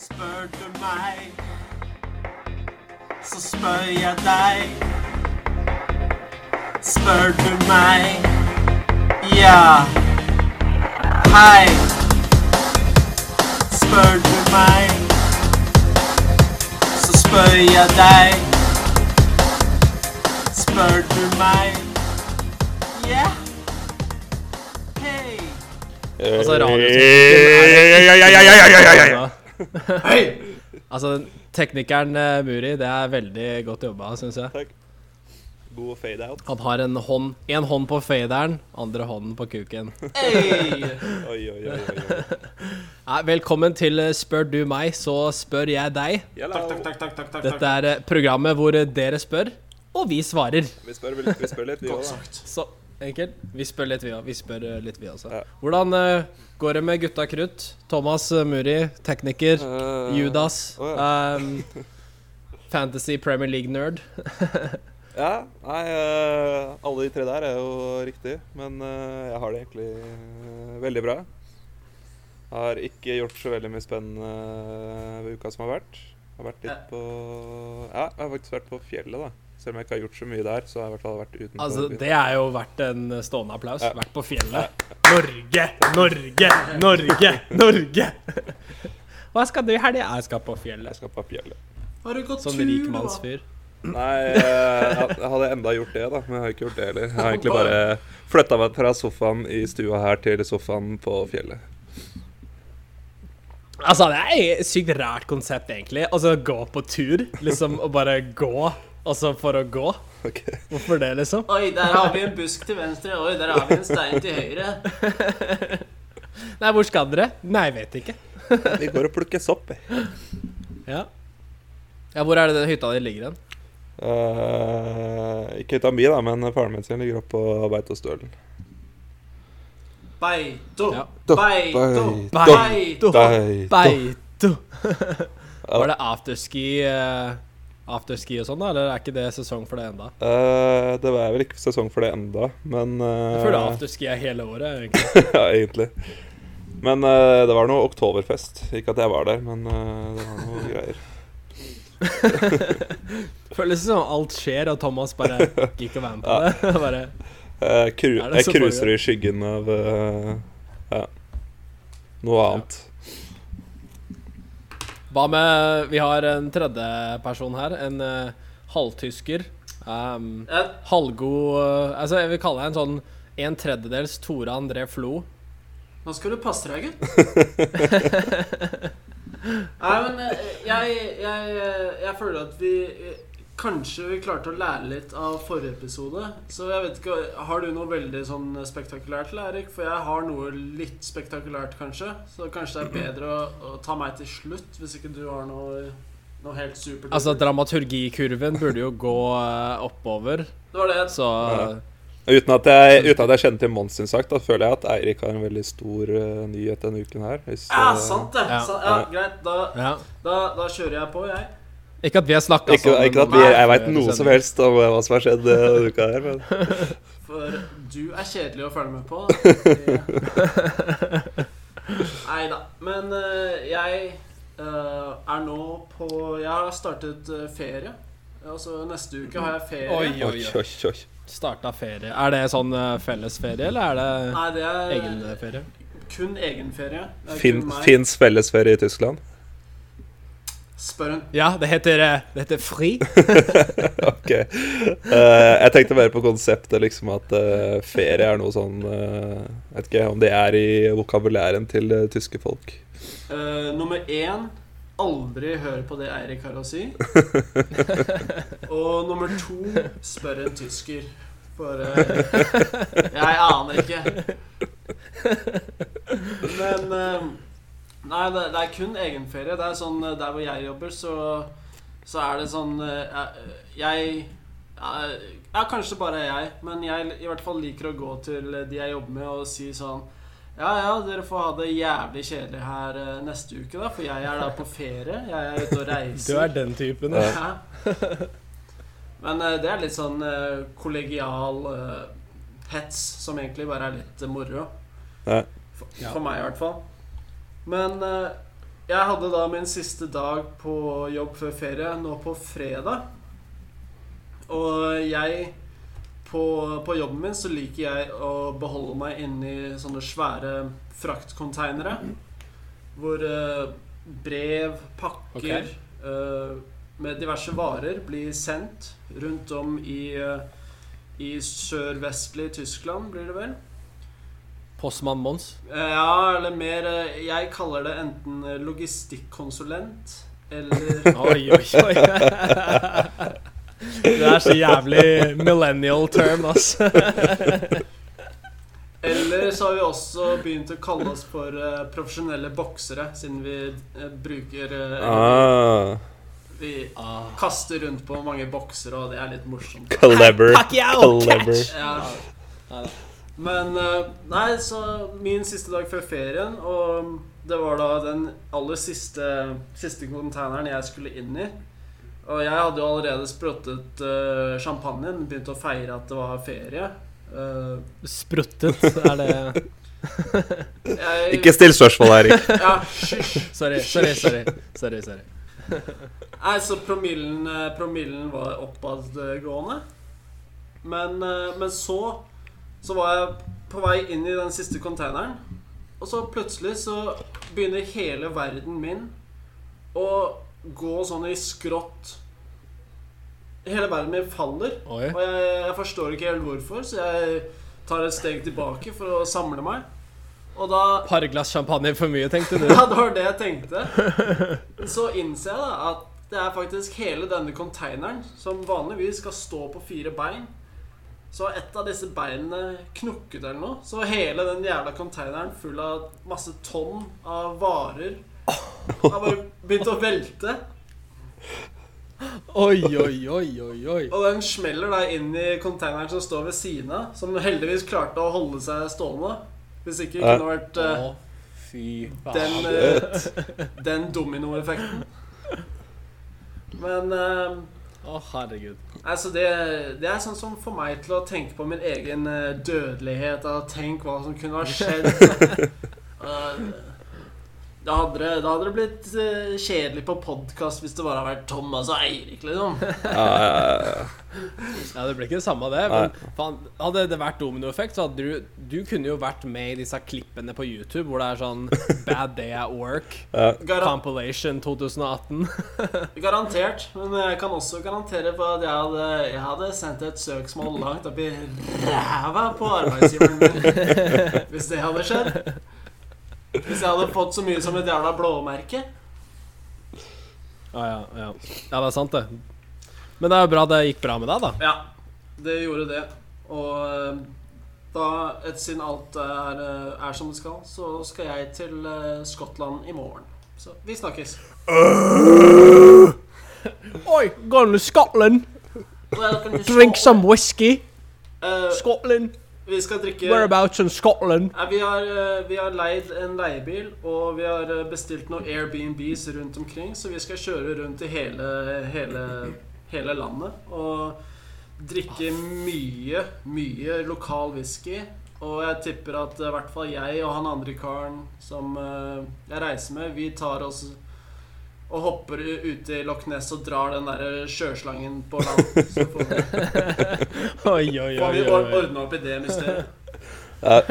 Spør du meg, så spør jeg deg. Spør du meg, ja. Hei. Spør du meg, så spør jeg deg. Spør du meg, ja. Hei. Altså, Hei. Altså, teknikeren eh, Muri, det er veldig godt jobba, syns jeg. Takk. God fade-out. Han har en hånd, en hånd på faderen, andre hånden på kuken. Hey! Oi, oi, oi. oi, oi. Nei, velkommen til eh, Spør du meg, så spør jeg deg. Takk, takk, takk, takk, takk, takk. Dette er eh, programmet hvor dere spør, og vi svarer. Vi spør, vi spør litt, vi òg. sagt. Så enkelt. Vi spør litt, vi òg. Vi spør litt, vi også. Ja. Hvordan eh, går det med gutta krutt? Thomas eh, Muri, tekniker. Uh, Judas. å um, Fantasy Premier League-nerd. Ja, nei, uh, alle de tre der er jo riktig, men uh, jeg har det egentlig veldig bra. Har ikke gjort så veldig mye spennende ved uka som har vært. Har vært litt på Ja, jeg har faktisk vært på fjellet, da. Selv om jeg ikke har gjort så mye der, så har jeg i hvert fall vært utenfor. Altså, det er jo verdt en stående applaus. Ja. Vært på fjellet. Norge, Norge, Norge, Norge! Hva skal du i helga? Jeg skal på fjellet. Jeg skal på fjellet. Har du gått Som tur, da? rikmannsfyr. Nei, eh, jeg jeg hadde enda gjort det, da. Men jeg har ikke gjort det heller. Jeg har egentlig bare flytta meg fra sofaen i stua her til sofaen på fjellet. Altså, det er et sykt rart konsept, egentlig. Altså, gå på tur. Liksom, og bare gå. Altså, for å gå. Okay. Hvorfor det, liksom? Oi, der har vi en busk til venstre. Oi, der har vi en stein til høyre. Nei, hvor skal dere? Nei, jeg vet ikke. Vi går og plukker sopp. vi. Ja. ja, hvor er det den hytta di ligger hen? Uh, ikke hytta mi, da, men faren min sin ligger oppe på Beitostølen. Beito. Ja. Beito. Beito. Beito. Beito. Var det afterski uh, Afterski og sånn, da? Eller er ikke det sesong for det enda? Uh, det var vel ikke sesong for det enda, men uh, Jeg føler afterski er hele året, egentlig. Ja, egentlig. Men uh, det var noe oktoberfest. Ikke at jeg var der, men uh, det var noe greier. Føles som alt skjer, og Thomas bare gikk og var med på det. bare, Jeg, cru Er det jeg cruiser i skyggen av eh, ja, noe annet. Hva med Vi har en tredjeperson her. En uh, halvtysker. Um, Ja, halvgod uh, Altså, jeg vil kalle deg en sånn en tredjedels Tore André Flo. Nå skal du passe deg, gutt. Nei, men eh, jeg, jeg, eh, jeg føler at vi eh, Kanskje vi klarte å lære litt av forrige episode. Så jeg vet ikke, Har du noe veldig sånn spektakulært til Erik? For jeg har noe litt spektakulært, kanskje. Så kanskje det er bedre å, å ta meg til slutt, hvis ikke du har noe, noe helt supert. Altså, dramaturgikurven burde jo gå uh, oppover, det var det så Ja. Uten at jeg, uten at jeg kjenner til Mons sin sak, da føler jeg at Eirik har en veldig stor uh, nyhet denne uken her. Hvis, Ja, eh, sant det. Ja. Sant, ja, greit. Da, ja. da, da kjører jeg på, jeg. Ikke at vi har snakka Ikke, ikke at vi, jeg veit noe som helst om hva som har skjedd eh, denne uka her, men For du er kjedelig å følge med på. Nei da. Men eh, jeg eh, er nå på Jeg har startet eh, ferie. Altså Neste uke har jeg ferie. Oi, oi, oi, oi. oi. Starta ferie. Er det sånn eh, fellesferie, eller er det Nei, det er egen eh, ferie? kun egen ferie. er. Fins fellesferie i Tyskland? Spør hun. Ja, det heter, eh, det heter fri. Ok. Uh, jeg tenkte mer på konseptet, liksom at uh, ferie er noe sånn uh, Vet ikke om det er i vokabulæren til tyske folk. Eh, nummer én aldri hør på det Eirik har å si. Og nummer to spør en tysker. For jeg aner ikke. Men Nei, det, det er kun egenferie. Det er sånn eh, Der hvor jeg jobber, så, så er det sånn Jeg, Jeg ja, kanskje bare jeg, men jeg i hvert fall liker å gå til de jeg jobber med, og si sånn ja, ja, dere får ha det jævlig kjedelig her eh, neste uke, da, for jeg er da på ferie. Jeg er ute og reiser. Du er den typen. Ja. Ja. Men eh, det er litt sånn eh, kollegial eh, hets, som egentlig bare er litt eh, moro. For, for meg, i hvert fall. Men eh, jeg hadde da min siste dag på jobb før ferie nå på fredag. Og jeg på, på jobben min så liker jeg å beholde meg inni sånne svære fraktkonteinere. Hvor eh, brev, pakker eh, med diverse varer blir sendt rundt om i, i sørvestlig Tyskland, blir det vel. Postmann Mons. Ja, eller mer eh, Jeg kaller det enten logistikkonsulent eller Oi, oi, oi. Det er så jævlig millennial term, ass. Eller så har vi også begynt å kalle oss for eh, profesjonelle boksere, siden vi eh, bruker Ah, Vi Ah. kaster rundt på mange boksere, og det er litt morsomt. Clever. catch! Ja. Men eh, Nei, så min siste dag før ferien, og det var da den aller siste, siste containeren jeg skulle inn i. Og jeg hadde jo allerede spruttet uh, champagnen, begynt å feire at det var ferie. Uh, Spruttet, er det jeg, Ikke still spørsmål, Erik. Ja, hysj. Sorry, sorry, sorry. sorry, sorry. Nei, så promillen, eh, promillen var oppadgående. Men, eh, men så Så var jeg på vei inn i den siste containeren. Og så plutselig så begynner hele verden min å gå sånn i skrått. Hele verden min faller. Oi. Og jeg, jeg forstår ikke helt hvorfor, så jeg tar et steg tilbake for å samle meg. Og da Par glass champagne for mye, tenkte du? ja, det var det jeg tenkte. Så innser jeg da at det er faktisk hele denne containeren som vanligvis skal stå på fire bein. Så var et av disse beinene knukket eller noe. Så var hele den jævla containeren full av masse tonn av varer har bare begynt å velte. Oi, oi, oi, oi, oi. Og den smeller da inn i containeren som står ved siden av. Som heldigvis klarte å holde seg stående. Hvis ikke kunne det vært uh, fy den, uh, eh, den dominoeffekten. Men uh, Å, herregud. Altså det, det er sånn som får meg til å tenke på min egen eh, dødelighet. Og tenk hva som kunne ha skjedd. da hadde, det, da hadde det blitt eh, kjedelig på podkast hvis det bare hadde vært Thomas og Eirik, liksom. Ja, ja, ja. Ja, Det ble ikke det samme det. Men faen, hadde det vært dominoeffekt, så hadde du Du kunne jo vært med i disse klippene på YouTube hvor det er sånn Bad Day at Work, Garan Compilation 2018. garantert. Men jeg kan også garantere på at jeg hadde, jeg hadde sendt et søksmål langt opp i ræva på arbeidsgiveren min hvis det hadde skjedd. Hvis jeg hadde fått så mye som et jævla blåmerke. Ja, ja, ja. ja, det er sant, det. Men det er jo bra det gikk bra med deg, da. Ja, det gjorde det. Og eh, da, etter siden alt er, eh, er som det skal, så skal jeg til eh, Skottland i morgen. Så vi snakkes. Oi, going to Scotland. Welcome Drink some whisky. Uh, Scotland. Vi skal drikke Whereabouts in Scotland? Nei, vi, har, eh, vi har leid en leiebil, og vi har eh, bestilt noen Airbnbs rundt omkring, så vi skal kjøre rundt i hele, hele, hele landet og drikke mye, mye lokal whisky. Og jeg tipper at i hvert fall jeg og han andre karen som eh, jeg reiser med, vi tar oss og hopper ute i Loch Ness og drar den der sjøslangen på land. Så får vi, Oi, oi, får vi or- ordna opp i det mysteriet. Ja,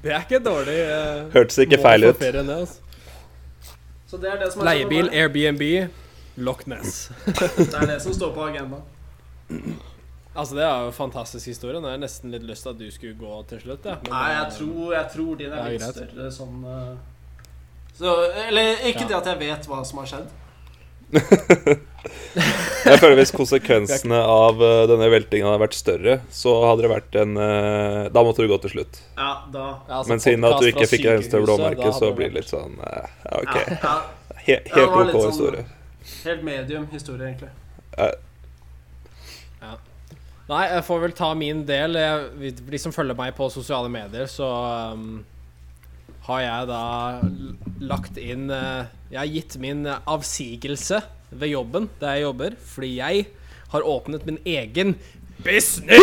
Det er ikke dårlig. Uh, Hørtes ikke feil ut. Ferien, altså. Så det er det som er Leiebil, sånn. Airbnb, Loch Ness. Det er det som står på agendaen. Altså, det er jo en fantastisk historie. Nå har jeg nesten litt lyst til at du skulle gå til slutt. Ja. Men, Nei, jeg eh, tror, jeg tror din er litt greit. større sånn eh, så, Eller ikke Ja. det at jeg vet hva som har skjedd. Jeg føler Hvis konsekvensene av eh, denne veltingen hadde vært større, så hadde det vært en eh, Da måtte du gå til slutt. Ja, da ja, altså, Men siden at du ikke fikk eneste sykehuset, blåmerke, så blir det litt sånn eh, Ja, OK. ja, ja, He Ja, helt OK sånn- historie. Helt medium historie, egentlig. Nei, jeg får vel ta min del. Jeg, de som følger meg på sosiale medier, så um, har jeg da lagt inn eh, Jeg har gitt min avsigelse ved jobben der jeg jobber, fordi jeg har åpnet min egen business!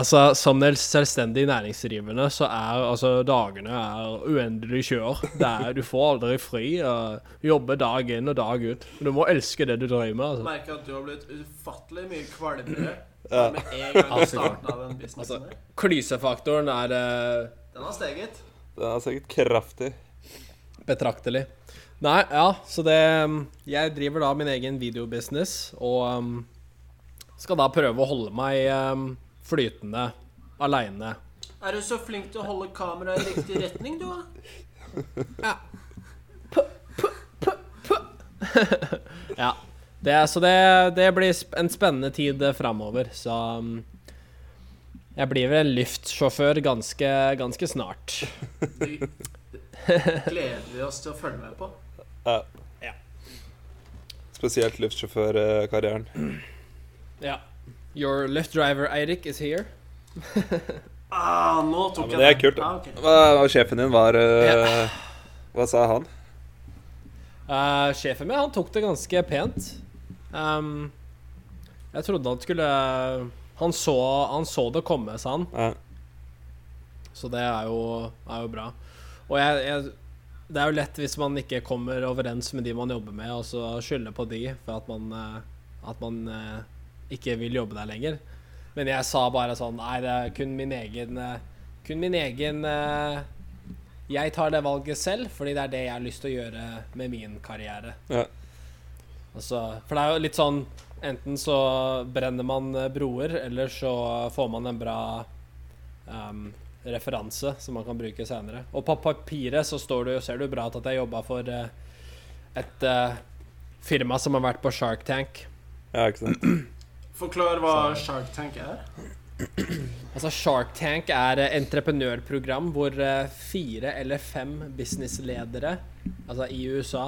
Altså, som del selvstendig næringsdrivende så er altså dagene er uendelig kjør. Er, du får aldri fri. Og jobber dag inn og dag ut. Du må elske det du driver med. Altså. merker at du har blitt ufattelig mye kvalmere Ja. med en gang du Altså, starta den businessen. der. Klysefaktoren er uh, Den har steget. Den har steget kraftig. betraktelig. Nei, ja, så det um, Jeg driver da min egen videobusiness og um, skal da prøve å holde meg um, flytende aleine. Er du så flink til å holde kameraet i riktig retning, du, da? Ja. Det, så det, det blir en spennende tid eh, framover, så um, Jeg blir vel en Lyft-sjåfør ganske, ganske snart. Det gleder vi oss til å følge med på. Ja. Ja. Spesielt luftsjåførkarrieren. Ja. Your Lyft driver Eirik is here. Ah, nå Ja, men jeg det er kult. Ah, da. ok. Hva, hva sjefen din var eh, Hva sa han? Uh, sjefen min han tok det ganske pent. Um, jeg trodde han skulle han så, han så det komme, sa han. Ja. Så det er jo, er jo bra. Og jeg, jeg, det er jo lett hvis man ikke kommer overens med de man jobber med, og så skylder på de for at man, eh, at man eh, ikke vil jobbe der lenger. Men jeg sa bare sånn Nei, det er kun min egen eh, Kun min egen Jeg tar det valget selv, fordi det er det jeg har lyst til å gjøre med min karriere. Ja. Altså, for det er jo litt sånn Enten så brenner man eh, broer, eller så får man en bra um, referanse som man kan bruke senere. Og på papiret så står du, jo- ser du bra ut at jeg jobba for uh, et uh, firma som har vært på Shark Tank. ja, ikke sant? Forklar hva Shark Tank er. Altså Shark Tank er et entreprenørprogram hvor fire eller fem businessledere, altså i USA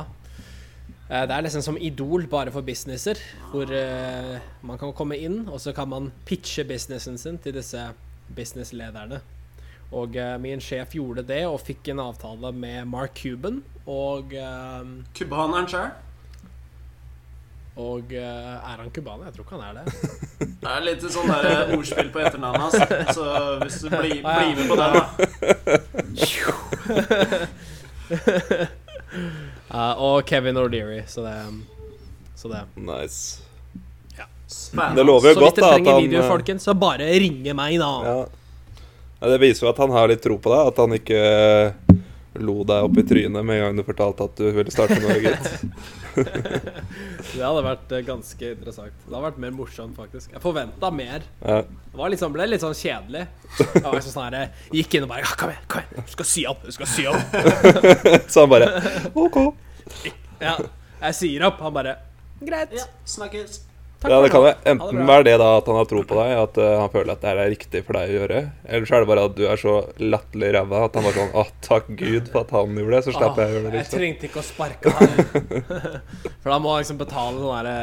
Det er nesten som Idol, bare for businesser. Hvor eh, man kan komme inn, og så kan man pitche businessen sin til disse businesslederne. Og eh, min sjef gjorde det, og fikk en avtale med Mark Cuban. Og, eh, Cubaneren sjøl. og eh, er han cubaner? Jeg tror ikke han er det. Det er litt sånn der eh, ordspill på etternavnet hans. Så hvis du blir, blir med på den, da. Eh, og Kevin O'Leary, så det Så det Nice. Ja. Det lover jo godt, da. Så hvis dere trenger han video, eh, folkens, så bare ringe meg, da. ja. ja, Det viser jo at han har litt tro på deg. At han ikke eh, lo deg opp i trynet med en gang du fortalte at du ville starte noe, gitt. Det hadde vært eh, ganske interessant. Det hadde vært mer morsomt, faktisk. Jeg forventa mer. Ja. Det sånn, ble litt sånn kjedelig. Jeg var liksom sånn her, jeg Gikk inn og bare ja, Kom igjen, kom igjen, du skal si opp, du skal si opp. Så han bare OK. Ja, jeg sier opp. Han bare Greit. Ja, snakkes. Ja, det kan det enten bra. være det da at han har tro på deg, at uh, han føler at det er riktig for deg å gjøre, eller så er det bare at du er så latterlig ræva at han bare sånn Å, takk Gud for at han gjorde det, så slipper jeg å gjøre det. Liksom. jeg trengte ikke å sparke han. For da må han liksom betale sånn derre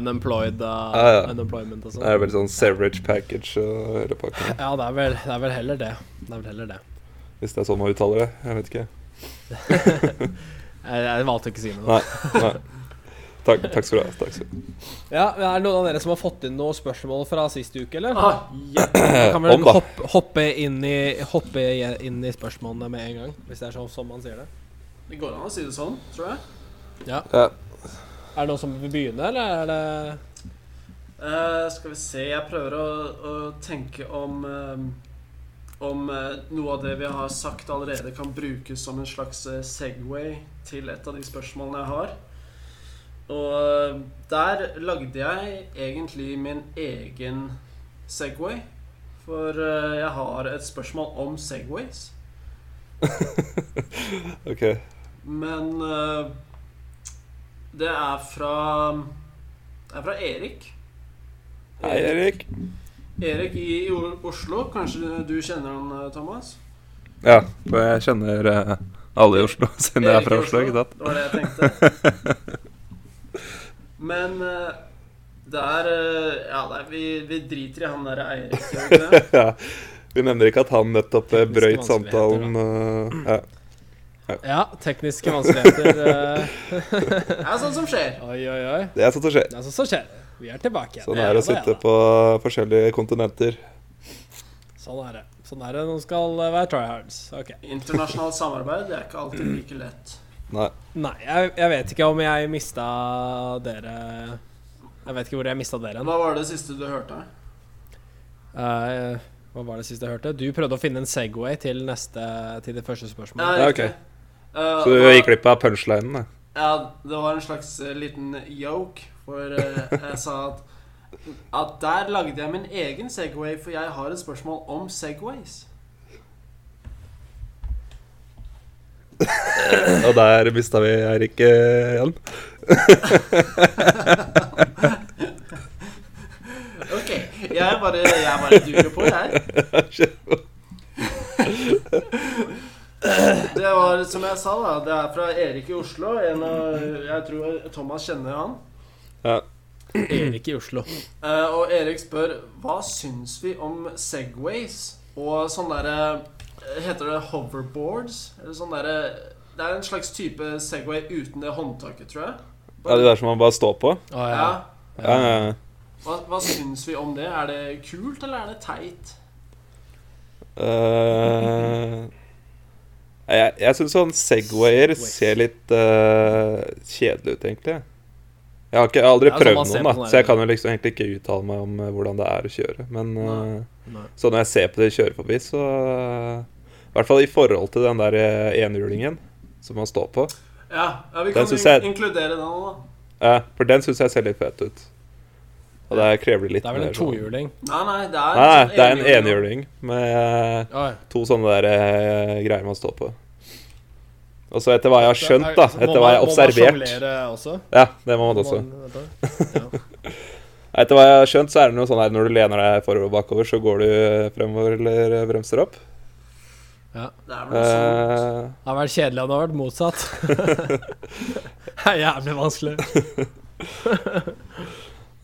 unemployed uh, ah, ja. unemployment og Det sånn. er vel sånn severage package og hele pakka. Ja, det er, vel, det er vel heller det. Det er vel heller det. Hvis det er sånn man uttaler det. Jeg vet ikke. Jeg, jeg valgte ikke å si noe. Nei. nei. Takk, takk skal du ha. Takk skal du ha. Ja, Er det noen av dere som har fått inn noen spørsmål fra sist uke, eller? Ah, ja. Kan vi hoppe, hoppe, inn i, hoppe inn i spørsmålene med en gang, hvis det er sånn som man sier det. Det går an å si det sånn, tror jeg. Ja. Ja. Er det noen som vil begynne, eller er det uh, skal vi se Jeg prøver å, å tenke om eh, Om eh, noe av det vi har sagt allerede, kan brukes som en slags Segway til et av de spørsmålene jeg har. Og der lagde jeg egentlig min egen Segway. For eh, jeg har et spørsmål om Segways. Ok. Men eh, det er fra Det er fra Erik. Hei, Erik. Erik i Oslo. Kanskje du kjenner han, eh, Thomas? Ja, for jeg kjenner alle i Oslo, siden jeg er fra Oslo, ikke sant? Det var det jeg tenkte. Men eh, det er eh, Ja, det er, vi, vi driter i han derre Eirik, vi ja. Vi nevner ikke at han nettopp eh, brøyt samtalen. ja. Ja, tekniske vanskeligheter. Det er sånt som skjer. Oi, oi, oi. Det er sånn som skjer. Det er sånn som skjer. Vi er tilbake igjen. Sånn er det å sitte på forskjellige kontinenter. Sånn er det. Sånn er det når man skal være tryhards. Okay. Internasjonalt samarbeid det er ikke alltid like lett. Nei. Nei, jeg, jeg vet ikke om jeg mista dere Jeg vet ikke hvor jeg mista dere. Hva var det siste du hørte? Uh, hva var det siste jeg hørte? Du prøvde å finne en Segway til neste Til det første spørsmålet. Ja, okay. ok. Eh, Så du gikk glipp av punchlinen, da. Ja, det var en slags uh, liten yoke, for jeg sa at at der lagde jeg min egen Segway, for jeg har et spørsmål om Segways. Og der mista vi Eirik eh, igjen. Ok, jeg bare, jeg bare durer på, jeg. Det var som jeg sa, da. Det er fra Erik i Oslo. En av, jeg tror Thomas kjenner han. Ja. Erik i Oslo. Eh, og Erik spør hva syns vi om Segways og sånn derre Heter det hoverboards? Eller sånn der, Det er en slags type Segway uten det håndtaket, tror jeg. ja, det der som man bare står på? Å ja. Ja. Ja, ja, ja. Hva, hva syns vi om det? Er det kult, eller er det teit? Uh, jeg jeg syns sånn Segwayer ser litt uh, kjedelig ut, egentlig. Jeg har, ikke, jeg har aldri Ja, sånn prøvd noen, da, så jeg kan jo liksom egentlig ikke uttale meg om eh, hvordan det er å kjøre. Men eh, Nei. så når jeg ser på det kjøre forbi, så eh, I hvert fall i forhold til den der eh, enhjulingen som man står på. Ja, ja vi Den kan synes jeg- inkludere den òg, da. Ja, for den syns jeg ser litt fet ut. Og det krever litt mer. Det er vel en sånn- tohjuling? Nei, nei, det er, Nei, nei, sånn det er en enhjuling. med to sånne der eh, greier man står på. Og så etter hva jeg har skjønt, da, etter man- hva jeg har observert også? Ja, det må man også. Etter hva jeg har skjønt, så er det noe sånn her når du lener deg forover og bakover, så går du fremover eller bremser opp. ja. Det er vel sånt. Eh, Det har vært kjedelig om det har vært motsatt. det er jævlig vanskelig.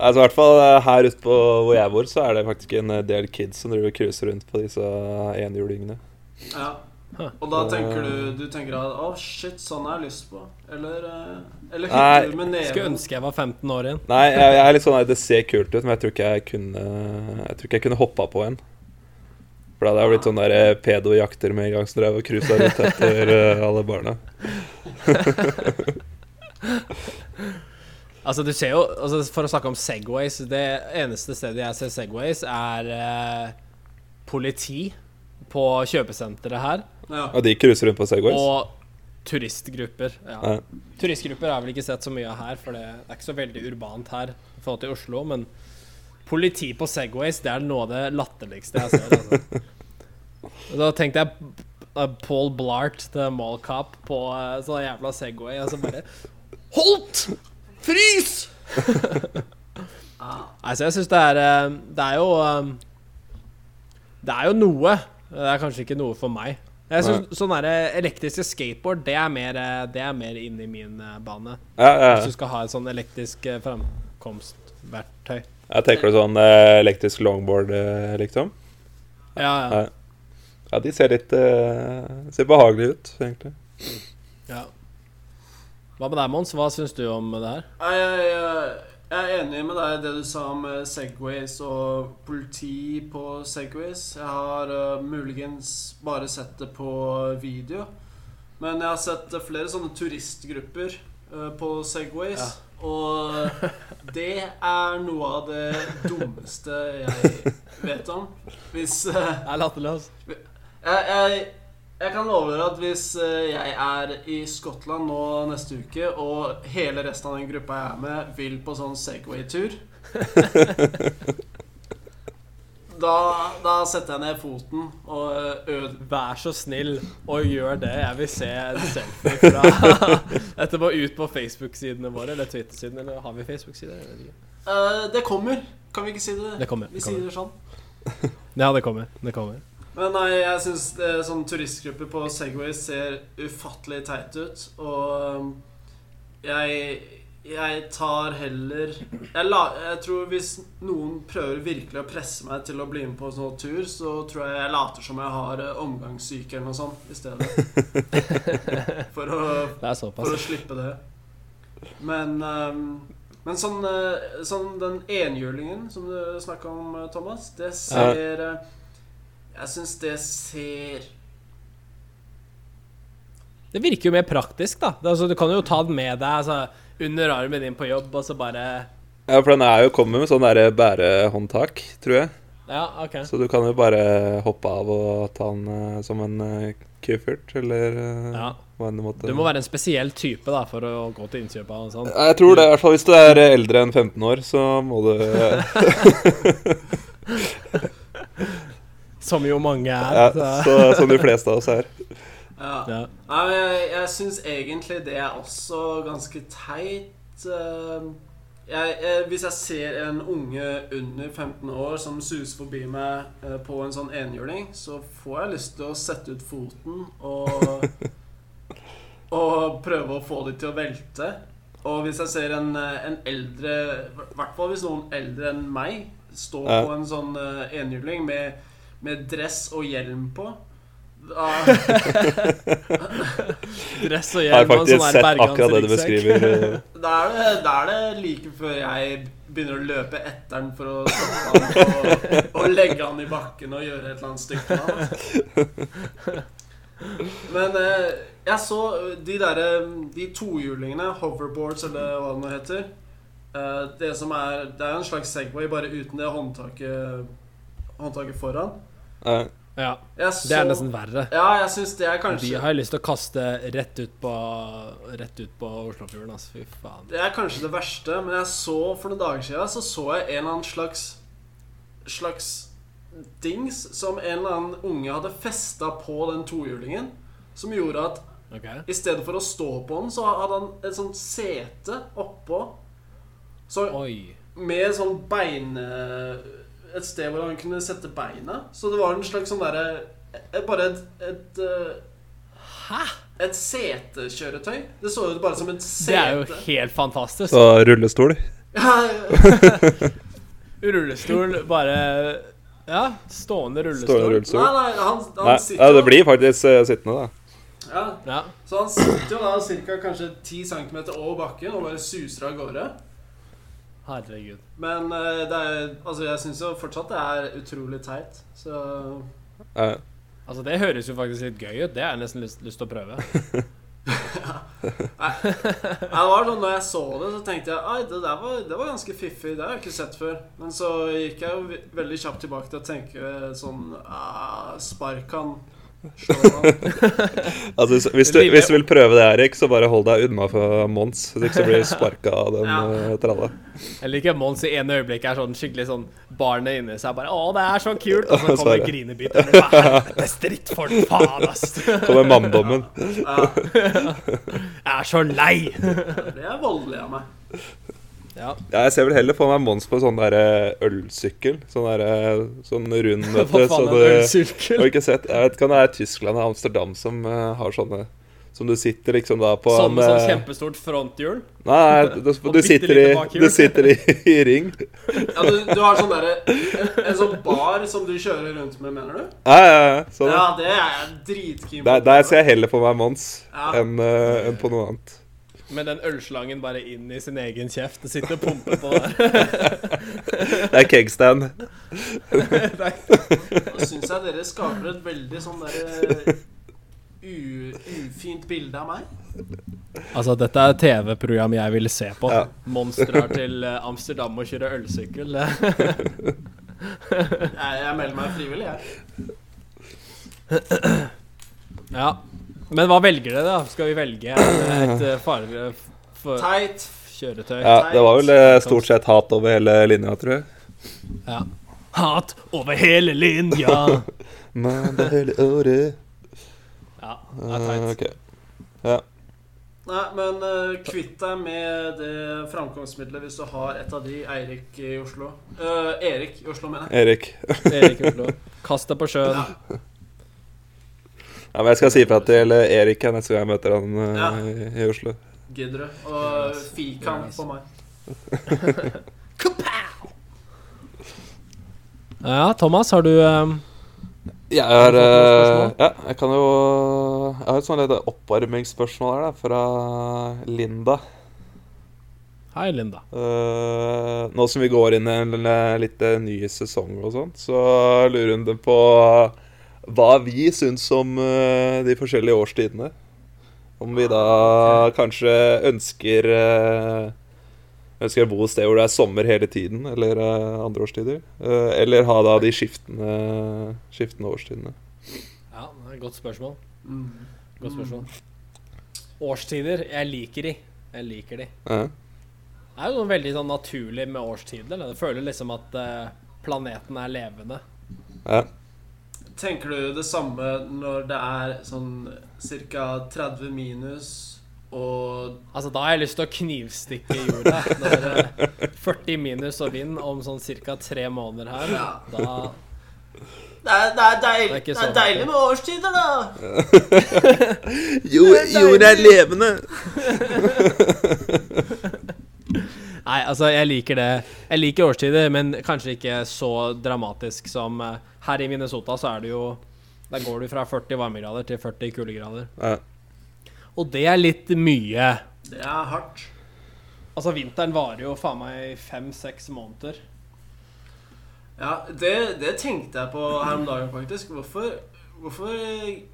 altså i hvert fall eh, her ute på hvor jeg bor, så er det faktisk en eh, del kids som driver cruiser rundt på disse enhjulingene. Ja. Og da tenker du Du tenker at Å, shit, sånn har jeg lyst på. Eller eh, Eller hytter du med Skulle ønske jeg var 15 år igjen. Nei, jeg, jeg er litt sånn det ser kult ut, men jeg tror ikke jeg kunne Jeg tror ikke jeg kunne hoppa på en. For da hadde jeg blitt sånn der eh, pedojakter med en gang som drev og cruisa rundt etter eh, alle barna. Altså, du ser jo altså, For å snakke om Segways Det eneste stedet jeg ser Segways, er eh, politi på kjøpesenteret her. Ja. Og de cruiser rundt på Segways. Og turistgrupper. Ja. Ja. Turistgrupper har vel ikke sett så mye av her, for det er ikke så veldig urbant her i forhold til Oslo. Men politi på Segways, det er noe av det latterligste jeg ser. Altså. Da tenkte jeg uh, Paul Blart, the mall cop, på sånn jævla Segway, og så bare Holdt! Frys! altså, jeg syns det er eh, Det er jo Det er jo noe. Det er kanskje ikke noe for meg. Jeg synes Sånn der, eh, elektriske skateboard, det er mer, eh, det er mer inni min eh, bane. Ja, ja, Hvis du skal ha et sånn elektrisk framkomstverktøy. Jeg tenker du sånn elektrisk longboard, liksom? Ja, ja. Ja. Ja, de ser litt uh, Ser behagelige ut, egentlig. ja. Hva med deg, Mons? Hva syns du om det her? Nei, Jeg, jeg, jeg er enig med deg i det du sa om eh, Segways og politi på Segways. Jeg har uh, muligens bare sett det på video. Men jeg har sett eh, flere sånne turistgrupper uh, på Segways. Ja. Og det er noe av det dummeste jeg vet om. Hvis uh, Det er latterlig, altså. jeg, jeg, jeg kan love dere at hvis eh, jeg er i Skottland nå neste uke, og hele resten av den gruppa jeg er med, vil på sånn Segway-tur da, da setter jeg ned foten og øver ød... Vær så snill og gjør det. Jeg vil se en selfie fra Etterpå ut på Facebook-sidene våre. Eller Twitter-sidene. Eller har vi Facebook-sider? Ikke. Eh, det kommer. Kan vi ikke si det? Det kommer. Vi Det sier det sånn. Ja, det kommer. Det kommer. Men nei, jeg syns sånn turistgrupper på Segway ser ufattelig teit ut. Og um, jeg, jeg tar heller jeg, la, jeg tror hvis noen prøver virkelig å presse meg til å bli med på en sånn tur, så tror jeg jeg later som jeg har eh, omgangssyke eller noe sånt i stedet. For å, for å slippe det. Men, um, men sånn, eh, sånn den enhjulingen som du snakka om, eh, Thomas, det ser eh, Jeg syns det ser Det virker jo mer praktisk, da. Altså, du kan jo ta den med deg altså, under armen din på jobb, og så bare Ja, for den er jo kommet med sånn derre bærehåndtak, tror jeg. Ja, OK. Så du kan jo bare hoppe av og ta den eh, som en uh, kuffert, eller eh, Ja. hva enn det måtte Du må være en spesiell type da for å gå til innkjøp av sånn. Ja, Jeg tror det, i hvert fall hvis du er eldre enn 15 år, så må du Som jo mange er. Ja, så. så, som de fleste av oss er. Ja. Ja. Nei, men jeg, jeg syns egentlig det er også ganske teit. eh, Jeg, jeg, hvis jeg ser en unge under 15 år som suser forbi meg eh, på en sånn enhjuling, så får jeg lyst til å sette ut foten og Og prøve å få dem til å velte. Og hvis jeg ser en, eh, en eldre I hvert fall hvis noen eldre enn meg står Ja. på en sånn enhjuling med, med dress og hjelm på da, Dress og hjelm har faktisk sånn sett akkurat det du beskriver. eh, Da er, det, da er det like før jeg begynner å løpe etter den for å stoppe han og, og legge han i bakken og gjøre et eller annet stykke med han. Men eh, jeg så de derre De tohjulingene, hoverboards eller hva det nå heter. Eh, det som er Det er en slags Segway, bare uten det håndtaket, håndtaket foran. Ja. Ja, så, det er nesten verre. Ja, jeg syns det er kanskje De har jeg lyst til å kaste rett ut på Rett ut på Oslofjorden, altså. Fy faen. Det er kanskje det verste, men jeg så for noen dager siden Så så jeg en eller annen slags Slags dings som en eller annen unge hadde festa på den tohjulingen. Som gjorde at okay. i stedet for å stå på den, så hadde han et sånt sete oppå. Så Oi. med sånn bein Et sted hvor han kunne sette beina. Så det var en slags sånn derre Bare et, et eh, Hæ? Et setekjøretøy. Det så ut bare som et Det er jo helt fantastisk. Så rullestol. Ja, Rullestol, bare Ja, stående rullestol. Stående rullestol. Nei, nei, han, han Nei, sitter ja, det blir faktisk uh, sittende, da. ja, Ja. Så han sitter jo da ca. kanskje 10 cm over bakken og bare suser av gårde. Herregud. Men uh, det er, altså, jeg syns jo fortsatt det er utrolig teit. Så uh. Altså, det høres jo faktisk litt gøy ut. Det har jeg nesten lyst, lyst til å prøve. Nei, det var sånn når jeg så det, så tenkte jeg Ai, det der var, det var ganske fiffig. Det har jeg ikke sett før. Men så gikk jeg jo veldig kjapt tilbake til å tenke sånn ah, Spark han. Altså, hvis, hvis, du, hvis du vil prøve det, Erik, så bare hold deg unna for Mons. Hvis ikke så blir du sparka av den Ja. uh, tralla. Jeg liker Mons i ene øyeblikket er sånn skikkelig sånn Barnet inni seg bare 'Å, det er så kult!' Og så kommer er kommer det. er Helvete, strittfolk! Faen, ass! Kommer manndommen. Ja, Jeg er så lei! det er voldelig av meg. Ja. Ja, jeg ser vel heller for meg Mons på sånn der eh, ølsykkel. Sånn der, eh, sånn rund, vet Hva faen er en har ikke sett Jeg vet ikke om det er Tyskland eller Amsterdam som uh, har sånne Som du sitter liksom da på Sånn med sånn eh, kjempestort fronthjul? Nei, du, du, sitter i, du sitter i, i ring. Ja, du, du har sånn derre en, en sånn bar som du kjører rundt med, mener du? Ja, ja, ja. Sånn. Ja, det er jeg dritkeen på. Der, der ser jeg heller for meg Mons Ja. enn uh, enn på noe annet. Med den ølslangen bare inn i sin egen kjeft og sitter og pumper på der. Det er kegstand. Nå syns jeg dere skaper et veldig sånn derre ufint bilde av meg. Altså, dette er TV-program jeg vil se på. Ja. Mons til eh, Amsterdam og kjører ølsykkel. Jeg, jeg melder meg frivillig, jeg. ja. Men hva velger dere, da? Skal vi velge et farligere farlig for Teit. kjøretøy? Ja, det var vel eh, stort sett hat over hele linja, tror jeg. Ja. Hat over hele linja. Men det hele året Ja, det er teit. Okay. Ja. Nei, men uh, kvitt deg med det framkomstmiddelet hvis du har et av de Eirik i Oslo. Uh, Erik i Oslo, mener jeg. Erik. Erik i Oslo. Kast deg på sjøen. Ja. Ja, men jeg skal si fra til Erik her neste gang jeg møter han uh, Ja. i, i Oslo. Gidder du? Og fikan på meg. Ja, Thomas, har du eh, Jeg har spørsmål? Ja, jeg kan jo Jeg har et sånt lite oppvarmingsspørsmål her, da, fra Linda. Hei, Linda. Uh, nå som vi går inn i en litt ny sesong og sånt, så lurer hun på hva vi syns om eh, de forskjellige årstidene. Om vi da kanskje ønsker uh, Ønsker å bo et sted hvor det er sommer hele tiden, eller uh, andre årstider. Eller ha da de skiftende, skiftende årstidene. Ja, det er et godt spørsmål. Mm. Godt spørsmål. Årstider. Jeg liker de. Jeg liker de. Ja. Det er jo noe veldig sånn naturlig med årstider. Det Jeg føler liksom at eh, planeten er levende. Ja. Tenker du det samme når det er sånn ca. 30 minus og Altså, da har jeg lyst til å knivstikke jorda. Når eh, 40 minus og vind om sånn ca. tre måneder her, Ja. da Det er, det er, deil, Det er det er deilig med årstider, da! Jo, jorda er levende! Nei, altså, jeg liker det. Jeg liker årstider, men kanskje ikke så dramatisk som eh, Her i Minnesota så er det jo Der går du fra 40 varmegrader til 40 kuldegrader. Ja. Og det er litt mye. Det er hardt. Altså, vinteren varer jo faen meg fem-seks måneder. Ja, det, det tenkte jeg på her om dagen, faktisk. Hvorfor, hvorfor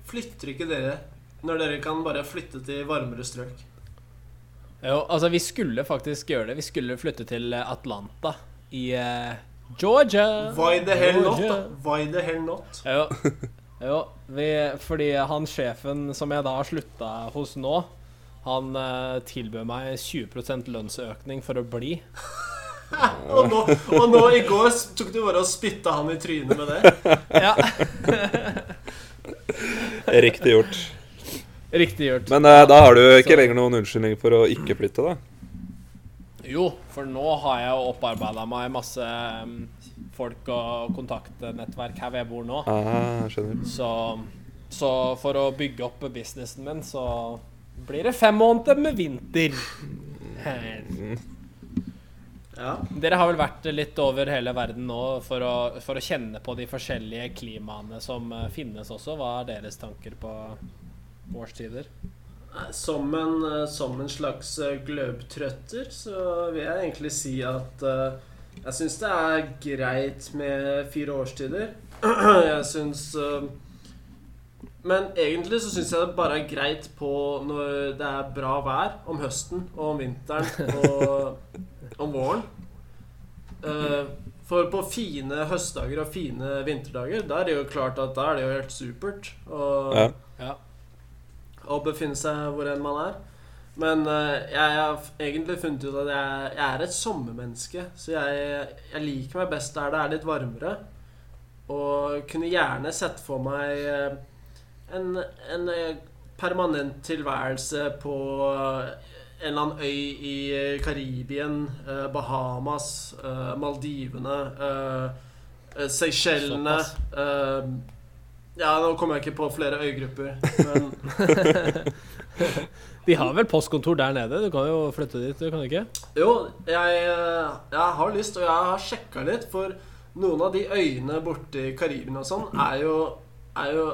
flytter ikke dere når dere kan bare flytte til varmere strøk? Jo, altså, vi skulle faktisk gjøre det. Vi skulle flytte til Atlanta i uh, Georgia. Why the hell not? Georgia. da? Why the hell not? Jo. jo vi, fordi han sjefen som jeg da har slutta hos nå, han uh, tilbød meg 20% lønnsøkning for å bli. Og nå, og nå i går tok du bare og spytta han i trynet med det. Ja, Riktig gjort. Riktig gjort. Men eh, da har du ikke Så- lenger noen unnskyldning for å ikke flytte, da. Jo, for nå har jeg jo opparbeida meg masse mm, folk og kontaktnettverk her hvor jeg bor nå. Ah, skjønner. Så, så for å bygge opp businessen min, så blir det fem måneder med vinter. Her. Ja. Dere har vel vært litt over hele verden nå for å, for å kjenne på de forskjellige klimaene som eh, finnes også. Hva er deres tanker på årstider? Som en, eh, som en slags eh, gløbtrøtter så vil jeg egentlig si at uh, jeg syns det er greit med fire årstider. Jeg syns uh, Men egentlig så syns jeg det bare er greit på når det er bra vær om høsten og om vinteren og om våren. Uh, For på fine høstdager og fine vinterdager, da er det jo klart at da er det jo helt supert. Og Ja. Ja. Å befinne seg hvor enn man er. Men eh, jeg har egentlig funnet ut at jeg, jeg er et sommermenneske. Så jeg, jeg liker meg best der det er litt varmere. Og kunne gjerne sett for meg eh, en, en eh, permanent tilværelse på en eller annen øy i Karibien, Bahamas, Maldivene, Seychellene Ja, nå kommer jeg ikke på flere øygrupper, men De har vel postkontor der nede? Du kan jo flytte dit, du kan du ikke? Jo, jeg, jeg har lyst, og jeg har sjekka litt, for noen av de øyene borti Karibien og sånn er jo, er jo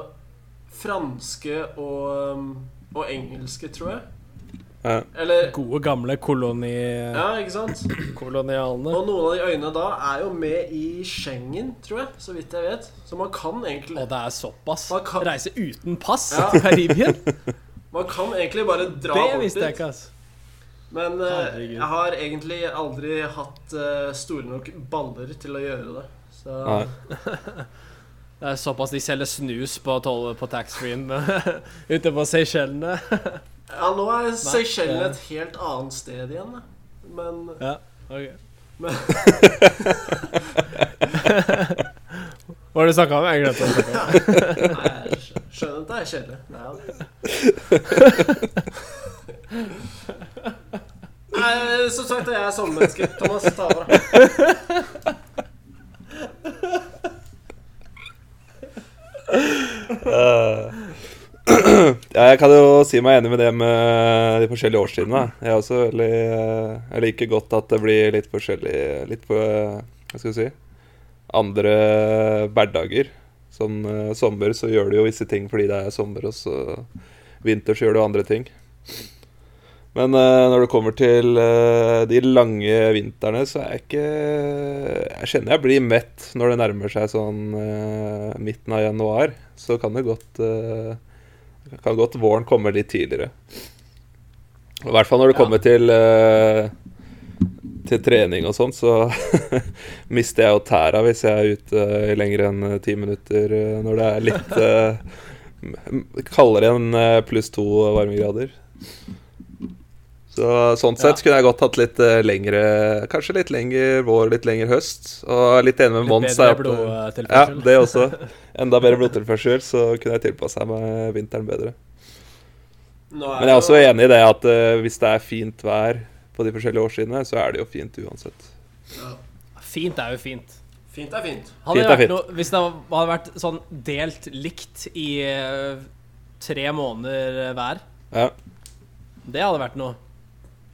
franske og, og engelske, tror jeg. Ja. Eller Gode, gamle koloni... Ja, ikke sant? kolonialene. Og noen av de øyene da er jo med i Schengen, tror jeg, så vidt jeg vet. Så man kan egentlig Og det er såpass. Kan- Reise uten pass Ja. til Karibia? Man kan egentlig bare dra Det visste jeg ikke, altså. Men uh, jeg har egentlig aldri hatt uh, store nok baller til å gjøre det. Så Nei. Det er såpass de selger snus på, på taxfree-en ute på Seychellene. Ja, nå er Seychellen et helt annet sted igjen. Men Ja, ok. Men- Hva har du snakka om? Jeg glemte å snakke om. Nei, jeg skjønner at det er kjedelig. Nei, Nei, som sagt, jeg er sommermenneske. Thomas, ta over. Ja, jeg kan jo si meg enig med det med de forskjellige årstidene. Jeg er også veldig eh, Jeg liker godt at det blir litt forskjellig Litt på eh, Hva skal vi si Andre hverdager. Som eh, sommer så gjør du jo visse ting fordi det er sommer, og så vinter så gjør du andre ting. Men uh, når det kommer til uh, de lange vintrene, så er jeg ikke Jeg kjenner jeg blir mett når det nærmer seg sånn uh, midten av januar. Så kan det godt eh, Kan godt våren komme litt tidligere. I hvert fall når det Ja. kommer til uh, til trening og sånn, så mister jeg jo tæra hvis jeg er ute i lenger enn eh, ti minutter eh, når det er litt eh, kaldere enn eh, pluss to varmegrader. Så sånn sett Ja. kunne jeg godt hatt litt uh, lengre Kanskje litt lengre vår, litt lengre høst. Og litt enig med Mons. bedre blodtilførsel. eh, Ja, blodtilførsel. det også. Enda bedre blodtilførsel, så kunne jeg tilpassa meg vinteren bedre. Men jeg er også enig i det at uh, hvis det er fint vær på de forskjellige årsidene, så er det jo fint uansett. ja. Fint er jo fint. Fint er fint. Hadde Fint det er vært fint. noe, hvis det hadde vært sånn delt likt i uh, tre måneder hver, Ja. det hadde vært noe.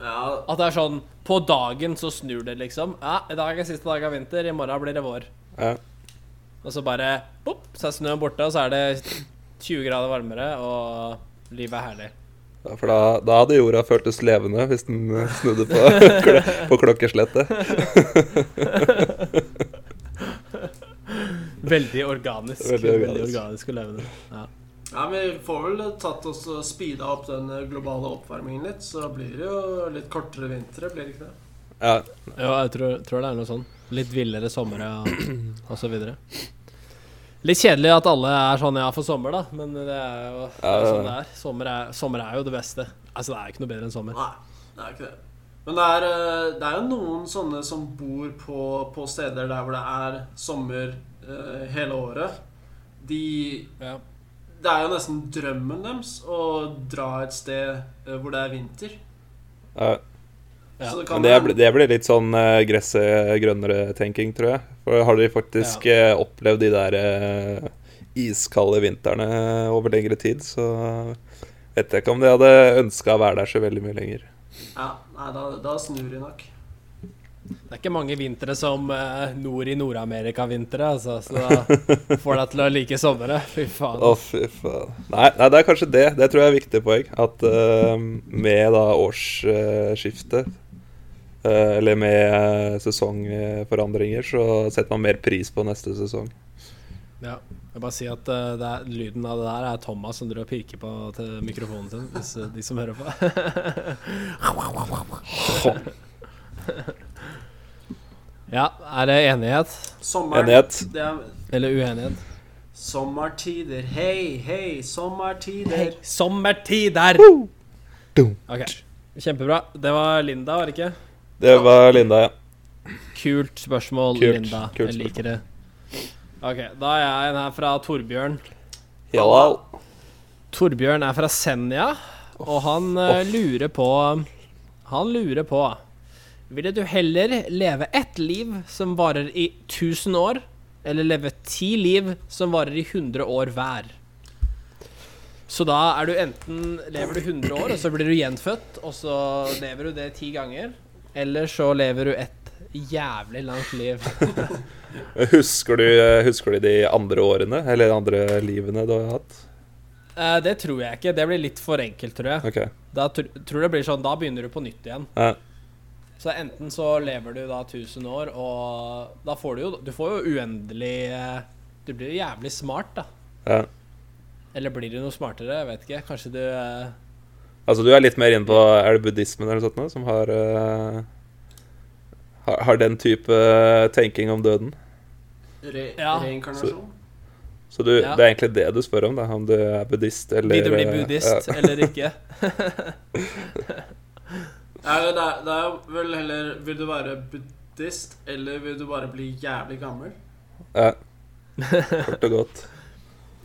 Ja, At det er sånn På dagen så snur det, liksom. Ja, i dag er siste dag av vinter, i morgen blir det vår. ja. Og så bare bopp, så er snøen borte, og så er det 20 grader varmere, og livet er herlig. Ja, For da, da hadde jorda føltes levende hvis den eh, snudde på, på klokkeslettet. Veldig organisk. Veldig Veldig organisk. organisk, og levende. Ja. Ja, vi får vel tatt oss og speeda opp den eh, globale oppvarmingen litt, så blir det jo litt kortere vintre, blir det ikke det? Ja, ja jeg tror, tror det er noe sånn. Litt villere somre og, og så videre. Litt kjedelig at alle er sånn ja for sommer, da, men det er jo det er sånn det er. Sommer, er. sommer er jo det beste. Altså, det er ikke noe bedre enn sommer. Nei, det er ikke det. Men det er, eh, det er jo noen sånne som bor på, på steder der hvor det er sommer eh, hele året. De Ja. Det er jo nesten drømmen deres å dra et sted eh, hvor det er vinter. ja. Ja, det Men det, det blir litt sånn uh, gresset grønnere-tenking, tror jeg. For har de faktisk eh, opplevd de der uh, iskalde vintrene over lengre tid, så vet jeg ikke om de hadde ønska å være der så veldig mye lenger. Ja, nei, da, da snur de nok. Det er ikke mange vintre som eh, nord i Nord-Amerika-vintre, altså, så da får deg til å like somre. Fy faen. Å, fy faen. Nei, nei, det er kanskje det. Det tror jeg er viktig poeng. At uh, med da årsskiftet, uh, eller med sesongforandringer, så setter man mer pris på neste sesong. Ja. Jeg bare si at uh, det er, lyden av det der er Thomas som driver og pirker på til mikrofonen sin, hvis de som hører på. ja, er det enighet? Sommer, Enighet? Det er Eller uenighet? sommertider. Hei, hei, sommertider. Sommertider! Ok, Kjempebra. Det var Linda, var det ikke? Det var Linda, ja. Kult spørsmål, Kult, Linda. kult jeg liker det. Ok, Da er jeg en her fra Torbjørn. Hjalal. Torbjørn er fra Senja, og han uh, lurer på Han lurer på Ville du heller leve ett liv som varer i 1000 år, eller leve ti liv som varer i 100 år hver? Så da er du enten lever du 100 år, og så blir du gjenfødt, og så lever du det ti ganger, eller så lever du et jævlig langt liv. Husker du, husker du de andre årene, eller de andre livene du har hatt? Eh, det tror jeg ikke. Det blir litt for enkelt, tror jeg. Okay. Da tr tror det blir sånn, da begynner du på nytt igjen. Ja. Så enten så lever du da 1000 år, og da får du jo Du får jo uendelig eh, Du blir jo jævlig smart, da. ja. Eller blir du noe smartere? Jeg vet ikke. Kanskje du eh, Altså, du er litt mer inne på Er det buddhismen eller noe sånt nå, som har uh, har, har den type tenking om døden? Re Ja. Reinkarnasjon. Så du, Ja. det er egentlig det du spør om, da, om du er buddhist eller Vil du bli buddhist ja. eller ikke? Ja, det, er, det er vel heller Vil du være buddhist, eller vil du bare bli jævlig gammel? Ja. Kort og godt.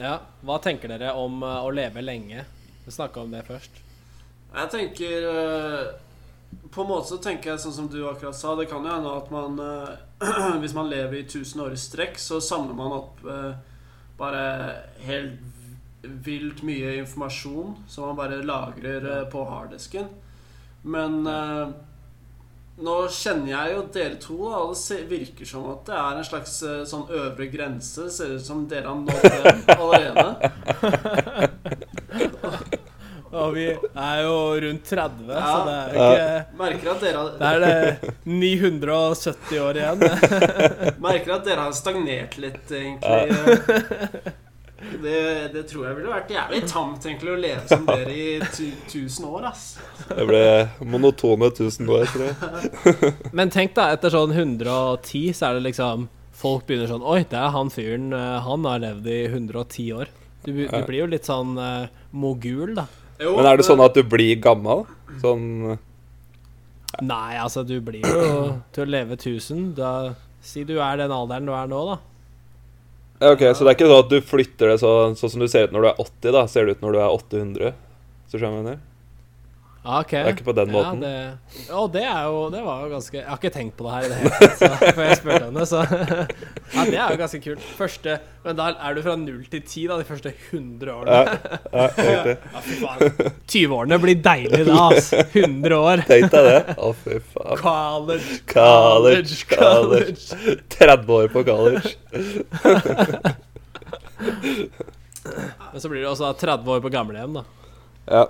Ja. Hva tenker dere om eh, å leve lenge? Vi snakka om det først. Jeg tenker eh, På en måte så tenker jeg sånn som du akkurat sa. Det kan jo hende at man eh, Hvis man lever i 1000 år i strekk, så samler man opp bare helt vilt mye informasjon som man bare lagrer på harddisken. Men eh, nå kjenner jeg jo dere to, da, og det virker som at det er en slags eh, sånn øvre grense. Det ser ut som dere har nådd den allerede. Og vi er jo rundt 30, Ja. så det er ikke Merker at dere har... Det er det 970 år igjen. Merker at dere har stagnert litt, egentlig. Det, det tror jeg ville vært jævlig tamt egentlig å leve som dere i tu, tusen år, ass. Det ble monotone tusen år, tror jeg. Men tenk da, etter sånn 110 så er det liksom Folk begynner sånn Oi, det er han fyren. eh, Han har levd i 110 år. Du, du blir jo litt sånn uh, mogul, da. Jo, Men er det sånn at du blir gammel? Sånn Nei, altså, du blir jo til å leve 1000. Da Si du er den alderen du er nå, da. Ok, Så det er ikke sånn at du flytter det sånn, sånn som du ser ut når du er 80, da, ser det ut når du er 800? Så skjønner jeg? Ja, ok. Det er ikke på den måten. Ja, det, og det er jo Det var jo ganske Jeg har ikke tenkt på det her i det hele tatt før jeg spurte henne, så Ja, det er jo ganske kult. Første Men da er du fra 0 til 10, da, de første 100 årene. Ja, ja. Ja, fy faen. 20-årene blir deilig da, altså. 100 år. Tenk deg det. Å, fy faen. College, College, college. 30 år på college. Men så blir det også 30 år på gamlehjem, da. Ja.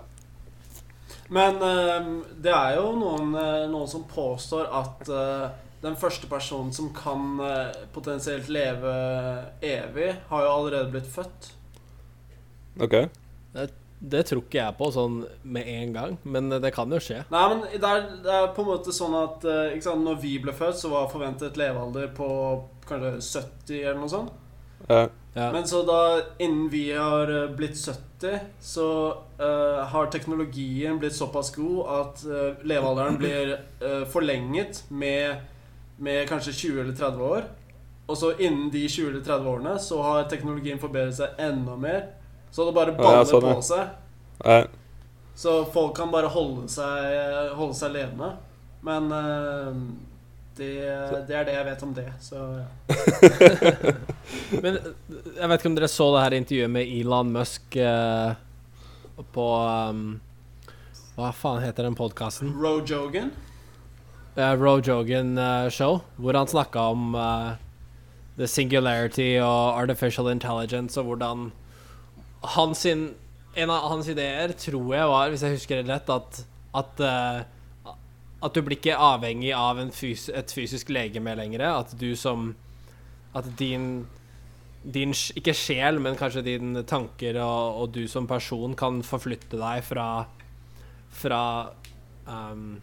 Men eh, det er jo noen, eh, noen som påstår at eh, den første personen som kan eh, potensielt leve evig, har jo allerede blitt født. OK. Det tror ikke jeg på sånn med en gang, men det kan jo skje. Nei, men det er, det er på en måte sånn at ikke sant, når vi ble født, så var forventet levealder på kanskje 70 eller noe sånt. Ja. Ja. Men så da, innen vi har eh, blitt 70, så uh, har teknologien blitt såpass god at uh, levealderen blir uh, forlenget med, med kanskje 20 eller 30 år. Og så innen de 20 eller 30 årene så har teknologien forbedret seg enda mer. Så det bare Ja, baller sånn, ja. på seg. Ja. Så folk kan bare holde seg, holde seg levende. Men eh, det, det er det jeg vet om det. Så ja. Men jeg vet ikke om dere så det her intervjuet med Elon Musk eh, på um, Hva faen heter den podkasten? Roe Jogan. Uh, Rojogan uh, Show, hvor han snakka om eh, the singularity og artificial intelligence, og hvordan hans En av hans ideer tror jeg var, hvis jeg husker det rett, at, at eh, at du blir ikke avhengig av en fys et fysisk legeme lenger. At du som At din din Ikke sjel, men kanskje dine tanker og, og du som person kan forflytte deg fra Fra um,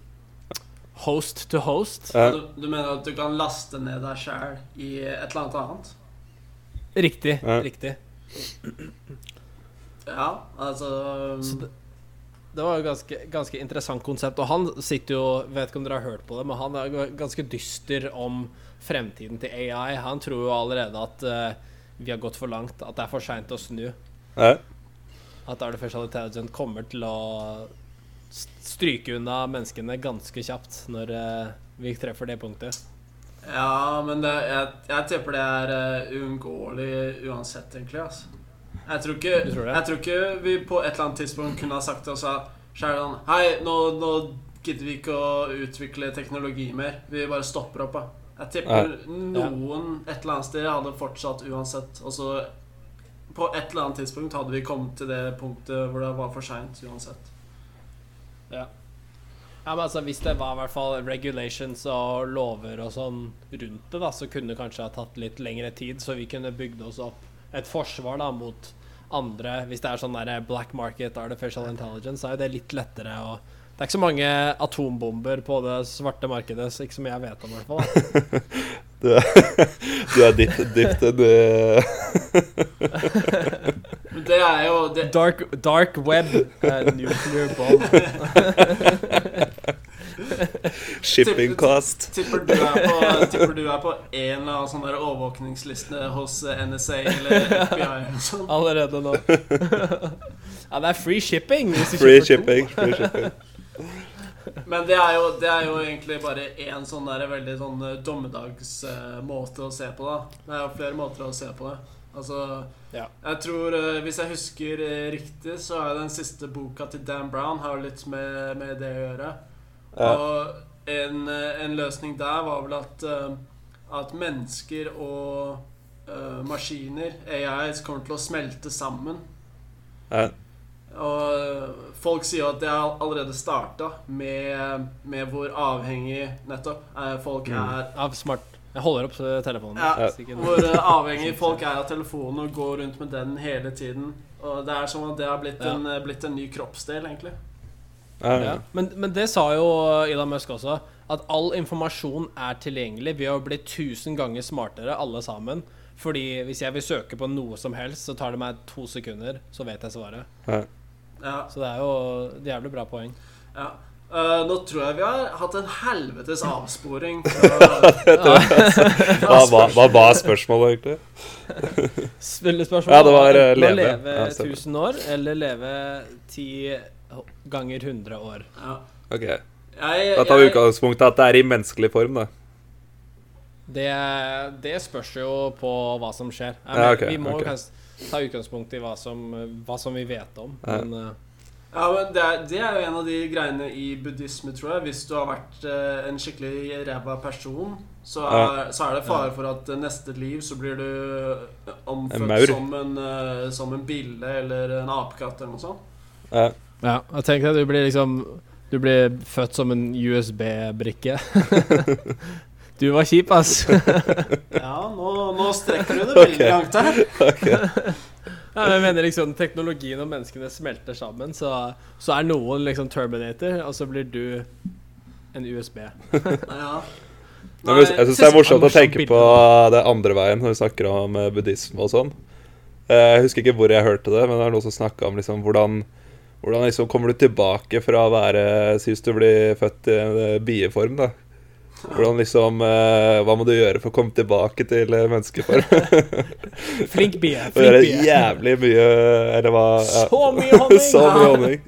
host to host. Ja. Du, du mener at du kan laste ned deg sjæl i et eller annet annet? Riktig. Ja. Riktig. Ja, altså Så det, var jo ganske, ganske interessant konsept. Og han sitter jo Vet ikke om dere har hørt på det, men han er ganske dyster om fremtiden til AI. Han tror jo allerede at uh, vi har gått for langt, at det er for seint å snu. Ja. At artificial intelligence kommer til å stryke unna menneskene ganske kjapt når uh, vi treffer det punktet. Ja, men det, jeg, jeg tipper det er uh, uunngåelig uansett, egentlig. Altså. Jeg, tror ikke, tror jeg tror ikke vi på et eller annet tidspunkt kunne ha sagt til oss sjæl Hei, nå, nå gidder vi ikke å utvikle teknologi mer. Vi bare stopper opp. Da. Jeg tipper noen et eller annet sted hadde fortsatt uansett. Og så på et eller annet tidspunkt hadde vi kommet til det punktet hvor det var for seint uansett. Ja. Ja, men altså Hvis det var i hvert fall regulations og lover og sånn rundt det, da, så kunne det kanskje ha tatt litt lengre tid, så vi kunne bygd oss opp et forsvar da mot andre Hvis det er sånn der black market artificial intelligence, så er jo det litt lettere å Det er ikke så mange atombomber på det svarte markedet, så ikke som jeg vet om, i hvert fall. Du er, du er dypt, dypt en eh, Men det er jo det, Dark, dark web, uh, nuclear bomb. shipping cost. Tipper du på, tipper du er på en eller annen sånn der overvåkningsliste hos eh, NSA eller FBI eller. Allerede nå. ja, det er free shipping. Hvis du Free shipping, to. Free shipping. Men det er jo, det er jo egentlig bare én sånn der veldig sånn eh, dommedagsmåte å se på, da. Det er jo flere måter å se på det. Altså Ja. Jeg tror, eh, hvis jeg husker eh, riktig, så er den siste boka til Dan Brown har litt med, med det å gjøre. Og en, eh, en løsning der var vel at, eh, at mennesker og uh, maskiner, AIs, kommer til å smelte sammen. Ja. Og folk sier jo at det har allerede starta med, med hvor avhengig nettopp folk Mm. er Av smart Jeg holder opp telefonen. Ja, Hvor avhengig folk er av telefonen og går rundt med den hele tiden. Og det er som at det har blitt, Ja. en, blitt en ny kroppsdel, egentlig. Ja. Men, men det sa jo Elon Musk også. At all informasjon er tilgjengelig. Vi har blitt tusen ganger smartere, alle sammen. Fordi hvis jeg vil søke på noe som helst, så tar det meg to sekunder, så vet jeg svaret. ja. Ja, Så det er jo et jævlig bra poeng. ja. Uh, nå tror jeg vi har hatt en helvetes avsporing. Fra, Hva, hva, hva var spørsmålet, egentlig? Spillespørsmål. Ja, det var, Å leve. leve Ja, 1000 år, eller leve 10 ganger 100 år. ja. Ok, Da tar vi utgangspunkt i at det er i menneskelig form, da. Det, det spørs jo på hva som skjer. Jeg Ja, okay, vi må okay. kanskje ta utgangspunkt i hva som, hva som vi vet om. Ja. Men uh... ja, men det, er, det er jo en av de greiene i buddhisme, tror jeg. Hvis du har vært uh, en skikkelig ræva person, så er, så er det fare for at eh, neste liv så blir du omfødt En som en, uh, som en bille eller en apekatt eller noe sånt. Ja. jeg tenker at du blir liksom Du blir født som en USB-brikke. du var kjip, ass. Ja, nå, nå strekker du det veldig langt her. Ja, jeg mener liksom Teknologien og menneskene smelter sammen, så, så er noen liksom Terminator, og så blir du en USB. Ja. Nei, jeg syns det er morsomt å tenke på det andre veien når vi snakker om eh, buddhisme og sånn. Eh, Jeg husker ikke hvor jeg hørte det, men det er noen som snakka om liksom hvordan hvordan liksom kommer du tilbake fra å være Si hvis du blir født i en eh, bieform, da. Hvordan liksom eh, Hva må du gjøre for å komme tilbake til eh, menneskeform? Flink bie. Gjøre Flink bie. jævlig mye Eller hva ja. Så mye honning! Så mye honning.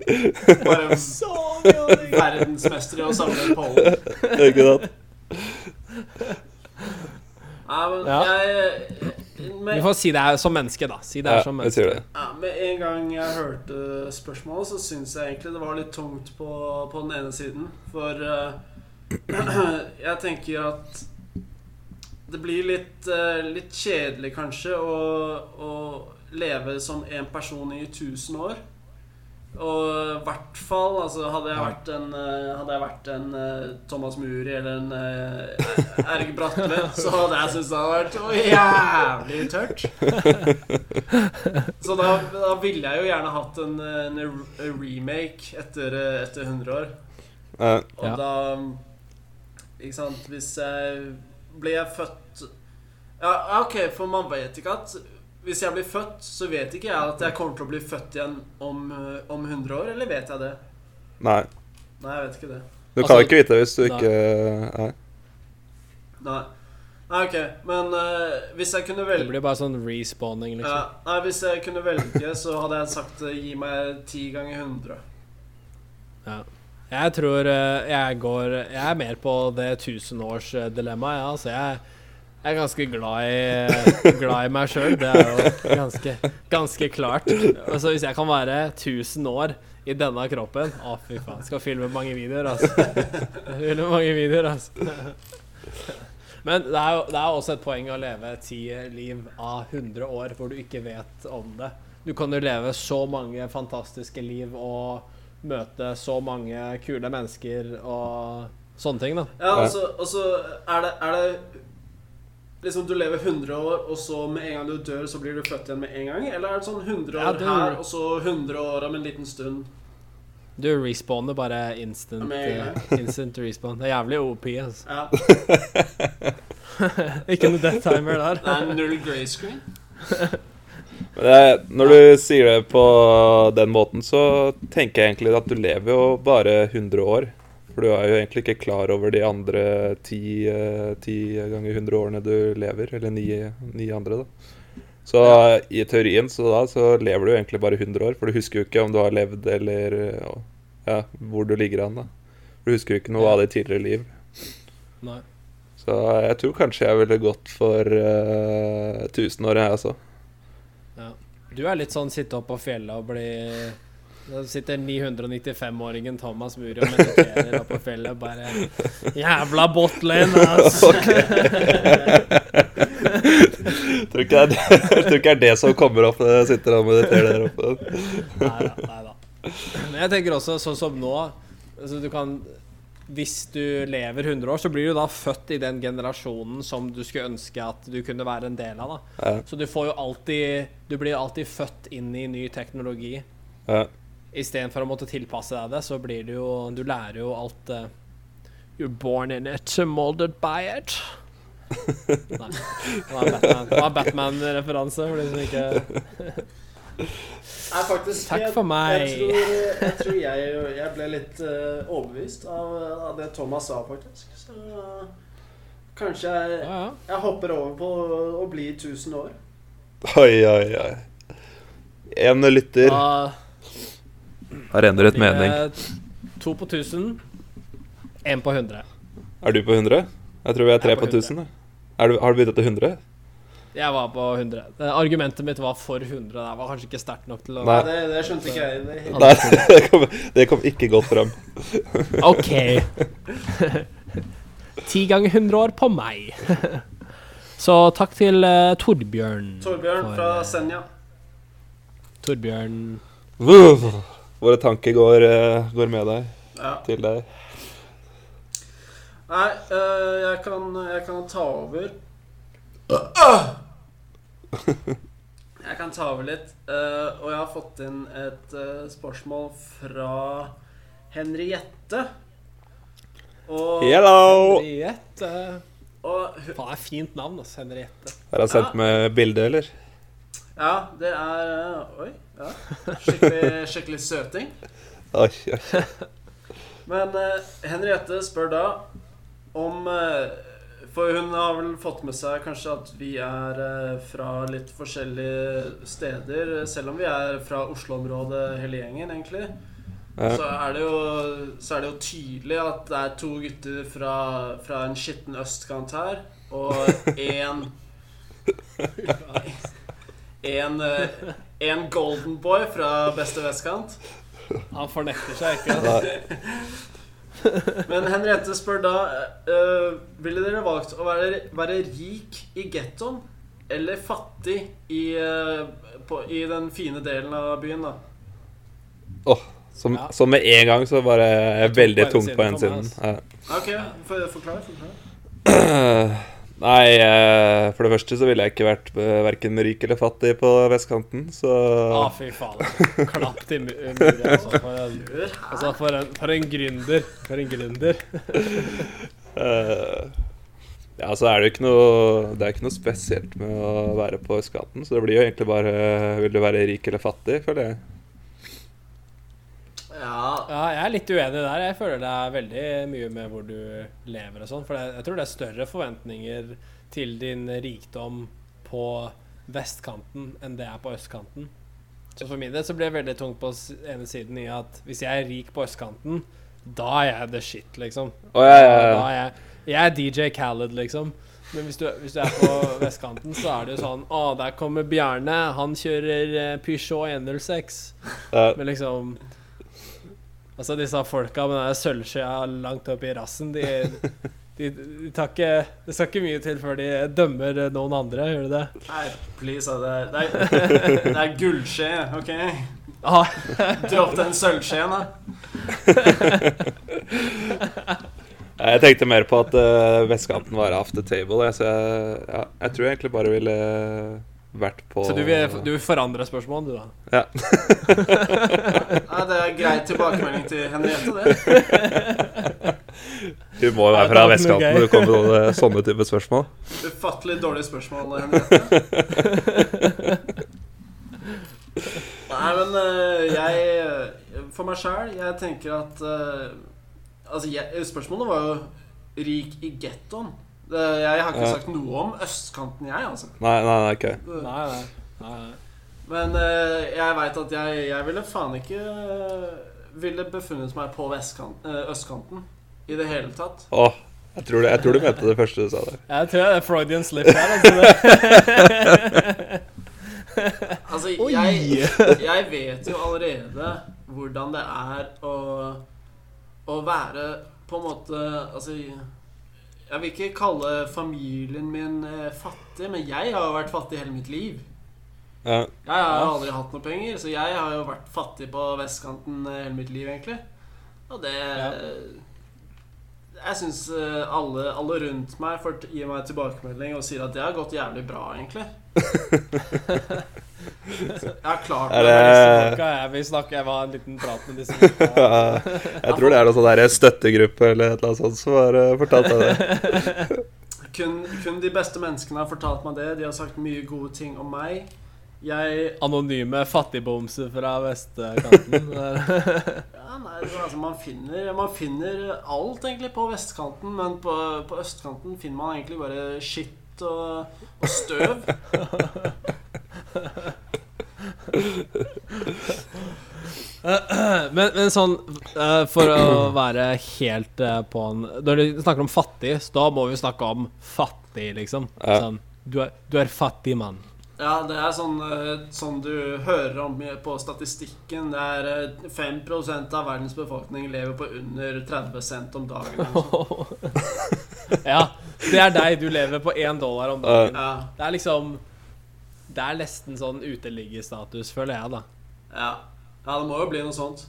Bare Så mye honning! verdensmester i å samle pollen. Ikke sant? Nei, men Ja. Jeg Du får si det er som menneske, da. Si det er Ja, som jeg menneske. sier det. ja, med en gang jeg hørte spørsmålet, så syns jeg egentlig det var litt tungt på, på den ene siden. For uh, jeg tenker at det blir litt, uh, litt kjedelig, kanskje, å, å leve som en person i 1000 år. Og i hvert fall altså, Hadde jeg vært en, eh, hadde jeg vært en eh, Thomas Muri eller en uh, Erg Bratle, så hadde jeg syntes det hadde vært jævlig tørt. Så da, da ville jeg jo gjerne hatt en, en remake etter, eh, etter 100 år. Og da Ikke sant Hvis jeg Ble jeg født Ja, ja, ok, for man vet ikke at Hvis jeg blir født, så vet ikke jeg at jeg kommer til å bli født igjen om, eh, om 100 år, eller vet jeg det? Nei. Nei, jeg vet ikke det. Du Altså, kan ikke vite det hvis du nei. ikke Nei. Nei. Nei, ok, men uh, hvis jeg kunne velge Det blir bare sånn respawning, ja, liksom. Nei, hvis jeg kunne velge, så hadde jeg sagt uh, gi meg 10 ganger 100. Ja. Jeg tror uh, jeg går Jeg er mer på det tusenårsdilemmaet, ja. Altså, jeg, jeg er ganske glad i, glad i meg sjøl. Det er jo ganske, ganske klart. Altså, hvis jeg kan være 1000 år i denne kroppen Å, fy faen. Skal filme mange videoer, altså. Filme mange videoer, altså. Men det er jo det er også et poeng å leve ti liv av 100 år hvor du ikke vet om det. Du kan jo leve så mange fantastiske liv og møte så mange kule mennesker og sånne ting, da. Ja, og så, og så er det, er det Liksom du lever 100 år, og så med en gang du dør, så blir du født igjen med en gang? Eller er det sånn 100 år Ja, du... her, og så 100 år om en liten stund? Du respawner bare instant, gang. eh, instant respawn. Det er jævlig OP, altså. Ja. ikke noe death timer der. Det er null grey screen. Men det, når du sier det på den måten, så tenker jeg egentlig at du lever jo bare 100 år. For du er jo egentlig ikke klar over de andre ti, eh, ti ganger 100 årene du lever. Eller ni, ni andre, da. Så i teorien så da så lever du egentlig bare 100 år. For du husker jo ikke om du har levd eller ja, hvor du ligger an, da. For du husker jo ikke noe av ditt tidligere liv. Nei. Så jeg tror kanskje jeg ville gått for uh, 1000 år, jeg også. Ja. Du er litt sånn sitte opp på fjellet og bli Da sitter 995-åringen Thomas Muri og mediterer på fjellet bare Jævla botlane, ass! tror ikke det tror ikke det er det som kommer opp når jeg sitter og mediterer der oppe. Neida. Nei da. Men jeg tenker også sånn som nå altså du kan, Hvis du lever 100 år, så blir du da født i den generasjonen som du skulle ønske at du kunne være en del av. Ja. Så du får jo alltid Du blir alltid født inn i ny teknologi. Ja. Istedenfor å måtte tilpasse deg det, så blir det jo Du lærer jo alt uh, You're born in it, molded by it. Nei. Det var Batman- det var Batman-referanse, for de som ikke Nei, faktisk Takk for meg. Jeg tror jeg, tror jeg, jeg ble litt uh, overbevist av, av det Thomas sa, faktisk. Så kanskje jeg, Ja, ja. jeg hopper over på å bli 1000 år. Oi, oi, oi. En lytter Da har endret mening. to på 1000, én på 100. Er du på 100? Jeg tror vi er tre på på 1000. Er du, har du byttet til 100? Jeg var på 100. Argumentet mitt var for 100. Det var kanskje ikke sterkt nok til å Nei. Det, det skjønte ikke jeg. Det, Nei, det kom, det kom ikke godt fram. OK. Ti ganger 100 år på meg. Så takk til uh, Torbjørn. Torbjørn for, fra Senja. Torbjørn Våre tanker går, eh, går med deg Ja. til deg. Nei, øh, jeg, kan, jeg kan ta over. Jeg kan ta over litt. eh, og jeg har fått inn et spørsmål fra Henriette. Og, Hello! Henriette. og Faen, det er fint navn, altså. Henriette. Har han sendt med bilde, eller? Ja, det er eh, Oi. Ja. Skikkelig, skikkelig søting. Oi, oi. Men eh, Henriette spør da om eh, For hun har vel fått med seg kanskje at vi er eh, fra litt forskjellige steder. Selv om vi er fra Oslo-området hele gjengen, egentlig. Ja. Så, er det jo, så er det jo tydelig at det er to gutter fra, fra en skitten østkant her. Og én En, eh, en golden boy fra beste vestkant. Han fornekter seg ikke. Altså. Men Henriette spør da uh, Ville dere valgt å være, være rik i gettoen eller fattig i, uh, på, i den fine delen av byen, da? Åh, som, Ja. som med en gang så bare er veldig tungt på ene siden Ja. Ok, for, forklar. forklar. Nei, eh, for det første så ville jeg ikke vært uh, verken rik eller fattig på vestkanten, så Å, fy faen. Klapp til mu- muren, altså. For en, altså, for en, for en gründer. For en gründer. eh, Ja, så er det jo ikke noe Det er ikke noe spesielt med å være på østkanten, så det blir jo egentlig bare Vil du være rik eller fattig, føler jeg. Ja, Ja, jeg er litt uenig der. Jeg føler det er veldig mye med hvor du lever og sånn. For jeg, jeg tror det er større forventninger til din rikdom på vestkanten enn det er på østkanten. Så for min del så blir det veldig tungt på ene siden i at hvis jeg er rik på østkanten, da er jeg the shit, liksom. Oh, ja, ja, Da ja. er jeg, jeg er DJ Khaled, liksom. Men hvis du, hvis du er på vestkanten, så er det jo sånn Å, der kommer Bjarne. Han kjører eh, Peugeot 106. Ja. Men liksom Altså, disse folka med den sølvskjea langt opp i rassen, de, de, de tar ikke Det skal ikke mye til før de dømmer noen andre, gjør de det? nei, please. altså, Det er, det er, det er gullskje, OK? Ah, Dropp den sølvskjeen, da. Jeg tenkte mer på at uh, vestkanten var off the table, jeg, så jeg, ja, jeg tror jeg egentlig bare ville vært på så du vil, du vil forandre spørsmålet, du, da? Ja. Nei, det er grei tilbakemelding til Henriette, det. Du må jo være fra vestkanten når du kommer med sånne- sånne type spørsmål. Ufattelig dårlige spørsmål, Henriette. Nei, men eh, jeg For meg sjæl, jeg tenker at eh, Altså, jeg, spørsmålet var jo rik i gettoen. Det- Jeg har ikke Ja. sagt noe om østkanten, jeg, altså. Nei, nei, nei, okay. Nei, nei. nei. Men uh, jeg veit at jeg, jeg ville faen ikke uh, Ville befunnet meg på vestkant, uh, østkanten i det hele tatt. Åh, jeg tror, det, jeg tror du mente det første du sa der. Jeg tror det er Freudian slip her. Altså. Altså, jeg, jeg vet jo allerede hvordan det er å, å være på en måte Altså Jeg vil ikke kalle familien min eh, fattig, men jeg har jo vært fattig hele mitt liv. Ja. Jeg har jo aldri hatt noe penger, så jeg har jo vært fattig på vestkanten eh, hele mitt liv, egentlig. Og det Ja. Jeg syns alle, alle rundt meg får gir meg tilbakemelding og sier at det har gått jævlig bra, egentlig. Jeg er Er meg. det- disse Folka jeg vil snakke Jeg var en liten prat med disse folka. Jeg tror det er noe sånn der støttegruppe eller et eller annet sånt som har eh, fortalt deg det. Kun, kun de beste menneskene har fortalt meg det. De har sagt mye gode ting om meg. Jeg Anonyme fattigbomser fra vestkanten. Ja, nei, det er altså, man, finner, man finner alt egentlig på vestkanten, men på, på østkanten finner man egentlig bare og, og støv. men, men sånn eh, For å være helt eh, på en Når du snakker om fattig, så da må vi snakke om fattig, liksom. Sånn, du, er, du er fattig mann. Ja, det er sånn, eh, sånn du hører om på statistikken. Det er eh, 5 av verdens befolkning lever på under 30 cent om dagen. ja, det er deg. Du lever på én dollar om dagen. Ja, Det er liksom Det er nesten sånn uteliggestatus, føler jeg, da. ja. ja, det må jo bli noe sånt.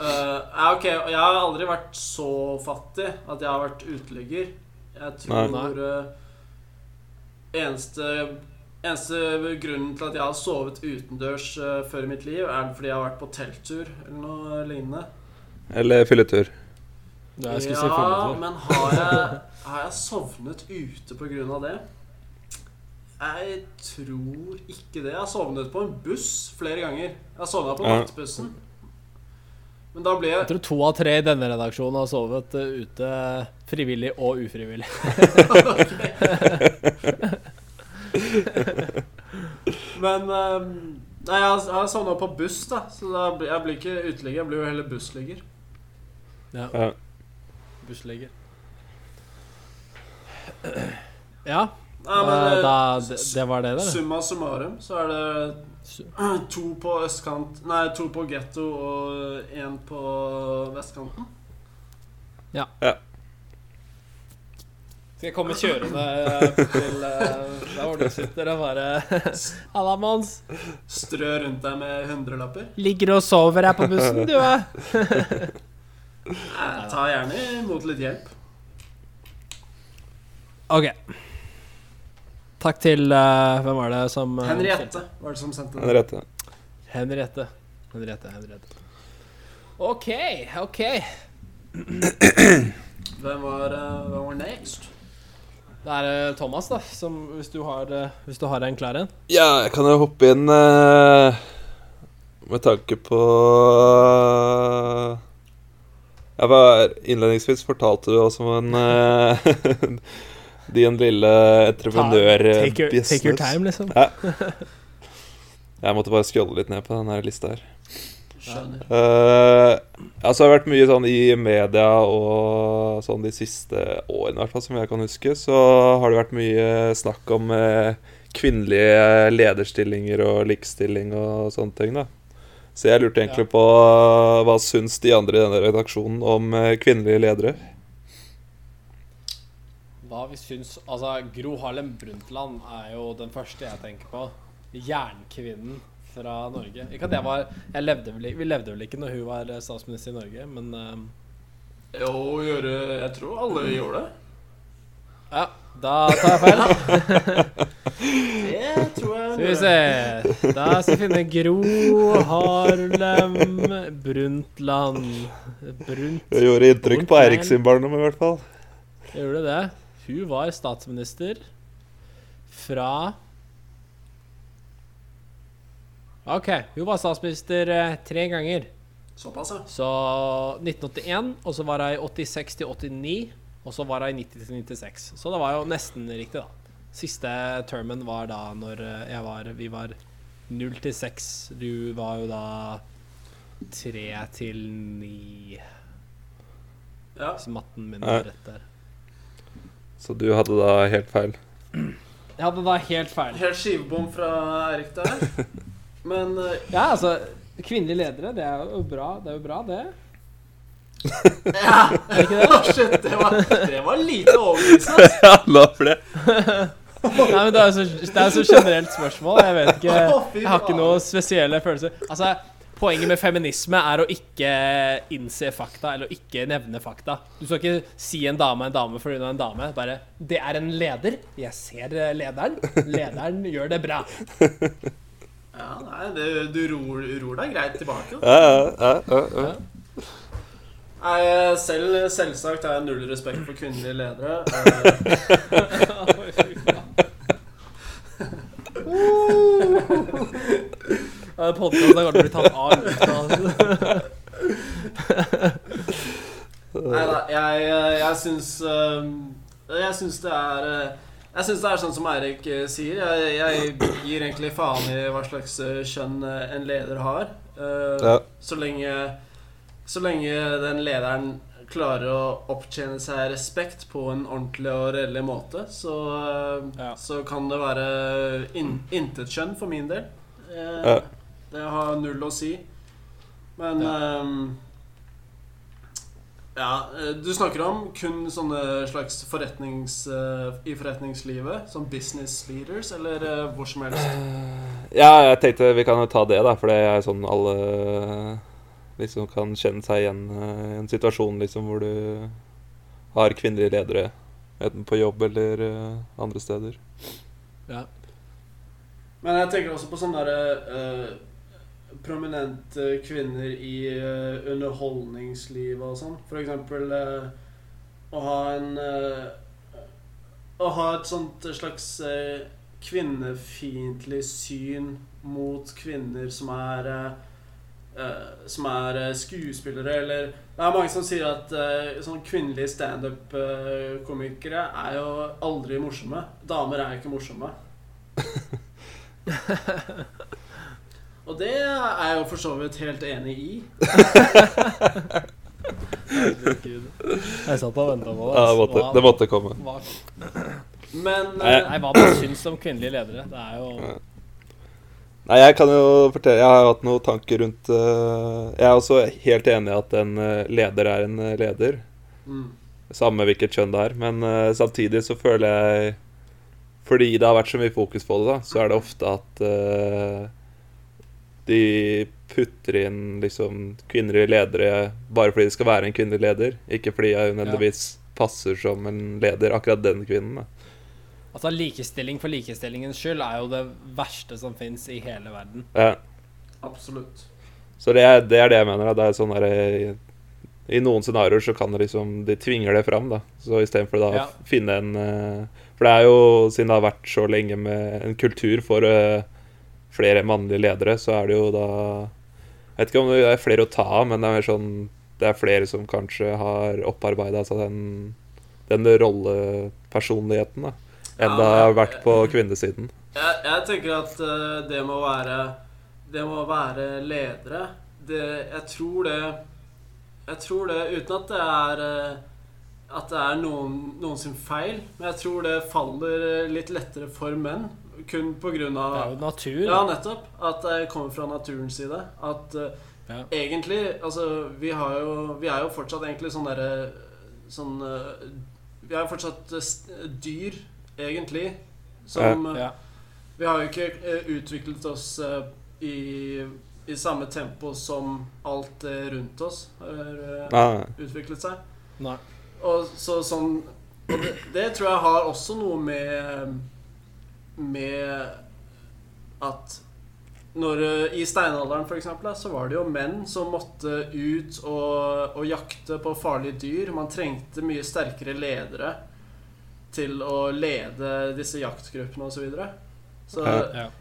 Uh, ja, ok, Jeg har aldri vært så fattig at jeg har vært uteligger. Jeg tror Nei. eh, eneste, eneste grunnen til at jeg har sovet utendørs eh, før i mitt liv, er fordi jeg har vært på telttur eller noe lignende. Eller fylletur. Ja, jeg skulle ja, si fylletur. men har jeg, har jeg sovnet ute på grunn av det? Jeg tror ikke det. Jeg har sovnet på en buss flere ganger. Jeg har sovna på nattbussen. Men da ble Jeg jeg tror to av tre i denne redaksjonen har sovet eh, ute frivillig og ufrivillig. Men um, Nei, jeg har, jeg sovna på buss, da. Så da blir, jeg blir ikke uteligger. Jeg blir jo heller bussligger. Ja. Ja. Bussligger. Ja, Nei, men eh, eh, da, det, det var det, det. Summa summarum så er det to på østkant Nei, to på getto og én på vestkanten. Skal jeg komme kjørende eh, til eh, der hvor du sitter og bare Halla, Mons. Strø rundt deg med hundrelapper. Ligger og sover her på bussen, du, eh? Jeg tar gjerne imot litt hjelp. OK. Takk til uh, Hvem var det som uh, Henriette var det som sendte Den Henriette. Henriette. Henriette, Henriette. OK, OK. Hvem var, uh, hvem var next? Det er eh, Thomas, da, som hvis du har, eh, hvis du har en klar en. Ja, jeg kan jo hoppe inn eh, med tanke på Jeg var Innledningsvis fortalte du også om en din lille entreprenør-business. Take, your- take your time, liksom. Jeg måtte bare scrolle litt ned på den lista her. Skjønner. Uh, altså det har vært mye sånn i media og sånn de siste årene, hvert fall, som jeg kan huske, så har det vært mye snakk om uh, kvinnelige lederstillinger og likestilling og sånne ting, da. Så jeg lurte egentlig Ja. på uh, hva syns de andre i denne redaksjonen om kvinnelige ledere? Hva vi syns Altså, Gro Harlem Brundtland er jo den første jeg tenker på. Jernkvinnen fra Norge. Ikke at jeg var jeg levde vel, Vi levde vel ikke når hun var eh, statsminister i Norge, men um, Jo, gjøre Jeg tror alle gjorde det. Ja, da tar jeg feil. Det tror jeg Skal vi se Da skal vi finne Gro Harlem Brundtland Brunt... Det gjorde inntrykk på Eirik sin barndom, i hvert fall. Gjorde det? Hun var statsminister fra OK. Hun var statsminister eh, tre ganger. Såpass, ja. Så 1981, og så var hun i 86 til 89, og så var hun i 90 til 96. Så det var jo nesten riktig, da. Siste termen var da når eh, jeg var Vi var 0 til 6. Du var jo da 3 til 9. ja. Hvis matten min Ja. er rett der. Så du hadde da helt feil. Jeg hadde da helt feil. Helt skivebom fra Eirik der. Men uh, Ja, altså Kvinnelige ledere, det er jo bra, det er jo bra, det. Ja! Er det ikke det? Shit, det var, det var lite overbevisende. ja, la for det. Nei, men det er så, er så generelt spørsmål. Jeg vet ikke Jeg har ikke noen spesielle følelser. Altså, Poenget med feminisme er å ikke innse fakta, eller å ikke nevne fakta. Du skal ikke si en dame er en dame fordi hun er en dame. Bare 'Det er en leder'. Jeg ser eh, lederen. Lederen gjør det bra. Ja, nei, det, du ror, ror deg greit tilbake. Ja, ja, ja, ja, ja. Nei, selv, selvsagt har jeg null respekt for kvinnelige ledere. Eh, Podkasten har kanskje blitt tatt av lufta. Nei da, jeg, jeg syns eh, Jeg syns det er eh, Jeg syns det er sånn som Eirik eh, sier. Jeg, jeg gir egentlig faen i hva slags eh, kjønn eh, en leder har. Eh, Ja. Så lenge Så lenge den lederen klarer å opptjene seg respekt på en ordentlig og reell måte, så, Ja. så kan det være in, intet kjønn for min del. Eh, Ja. Det har null å si. Men Ja. ehm, ja, eh, du snakker om kun sånne slags forretnings... uh, I forretningslivet, som business leaders, eller uh, hvor som helst? Ja, jeg tenkte vi kan jo ta det, da, for det er sånn alle liksom kan kjenne seg igjen i en situasjon liksom hvor du har kvinnelige ledere, enten på jobb eller andre steder. Ja. Men jeg tenker også på sånne derre eh, prominente kvinner i eh, underholdningslivet og sånn. For eksempel eh, å ha en eh, Å ha et sånt slags kvinnefiendtlig syn mot kvinner som er som er skuespillere, eller Det er mange som sier at sånn kvinnelige standup-komikere er jo aldri morsomme. Damer er jo ikke morsomme. Og det er jeg jo for så vidt helt enig i. Herregud. Jeg satt og venta på det. Ja, det altså. måtte, Hva- det måtte komme. hva- Men Nei, eh, hva man syns om kvinnelige ledere. Det er jo Nei, jeg kan jo fortelle Jeg har hatt noen tanker rundt uh, Jeg er også helt enig i at en eh, leder er en leder. mm, Samme hvilket kjønn det er. Men uh, samtidig så føler jeg Fordi det har vært så mye fokus på det, da, så er det ofte at eh, de putter inn liksom kvinnelige ledere bare fordi det skal være en kvinnelig leder, ikke fordi hun nødvendigvis passer som en leder, akkurat den kvinnen. da. Altså, likestilling for likestillingens skyld er jo det verste som fins i hele verden. Ja. absolutt. Så det er, det er det jeg mener. Da. Det er sånn der, i, I noen scenarioer så kan det liksom De tvinger det fram, da. Så istedenfor da Ja. å finne en eh, For det er jo, siden det har vært så lenge med en kultur for eh, flere mannlige ledere, så er det jo da Jeg vet ikke om det er flere å ta av, men det er sånn Det er flere som kanskje har opparbeida seg den, den rollepersonligheten, da. Enn Ja, det har vært på kvinnesiden. Jeg, jeg tenker at eh, det må være Det må være ledere. Det, jeg tror det Jeg tror det uten at det er eh, At det er noen, noen sin feil, men jeg tror det faller litt lettere for menn. Kun på grunn Det er jo natur. Ja, nettopp. At det kommer fra naturens side. At uh, Ja. egentlig Altså, vi har jo Vi er jo fortsatt egentlig sånn derre Sånn uh, Vi er jo fortsatt uh, dyr, egentlig. Som Ja. Vi har jo ikke utviklet oss i, i samme tempo som alt rundt oss har utviklet seg. Nei. Og så sånn Og det, det tror jeg har også noe med Med at når, eh, I steinalderen for eksempel, så var det jo menn som måtte ut og, og jakte på farlige dyr. Man trengte mye sterkere ledere til å lede disse jaktgruppene osv. Så, videre. så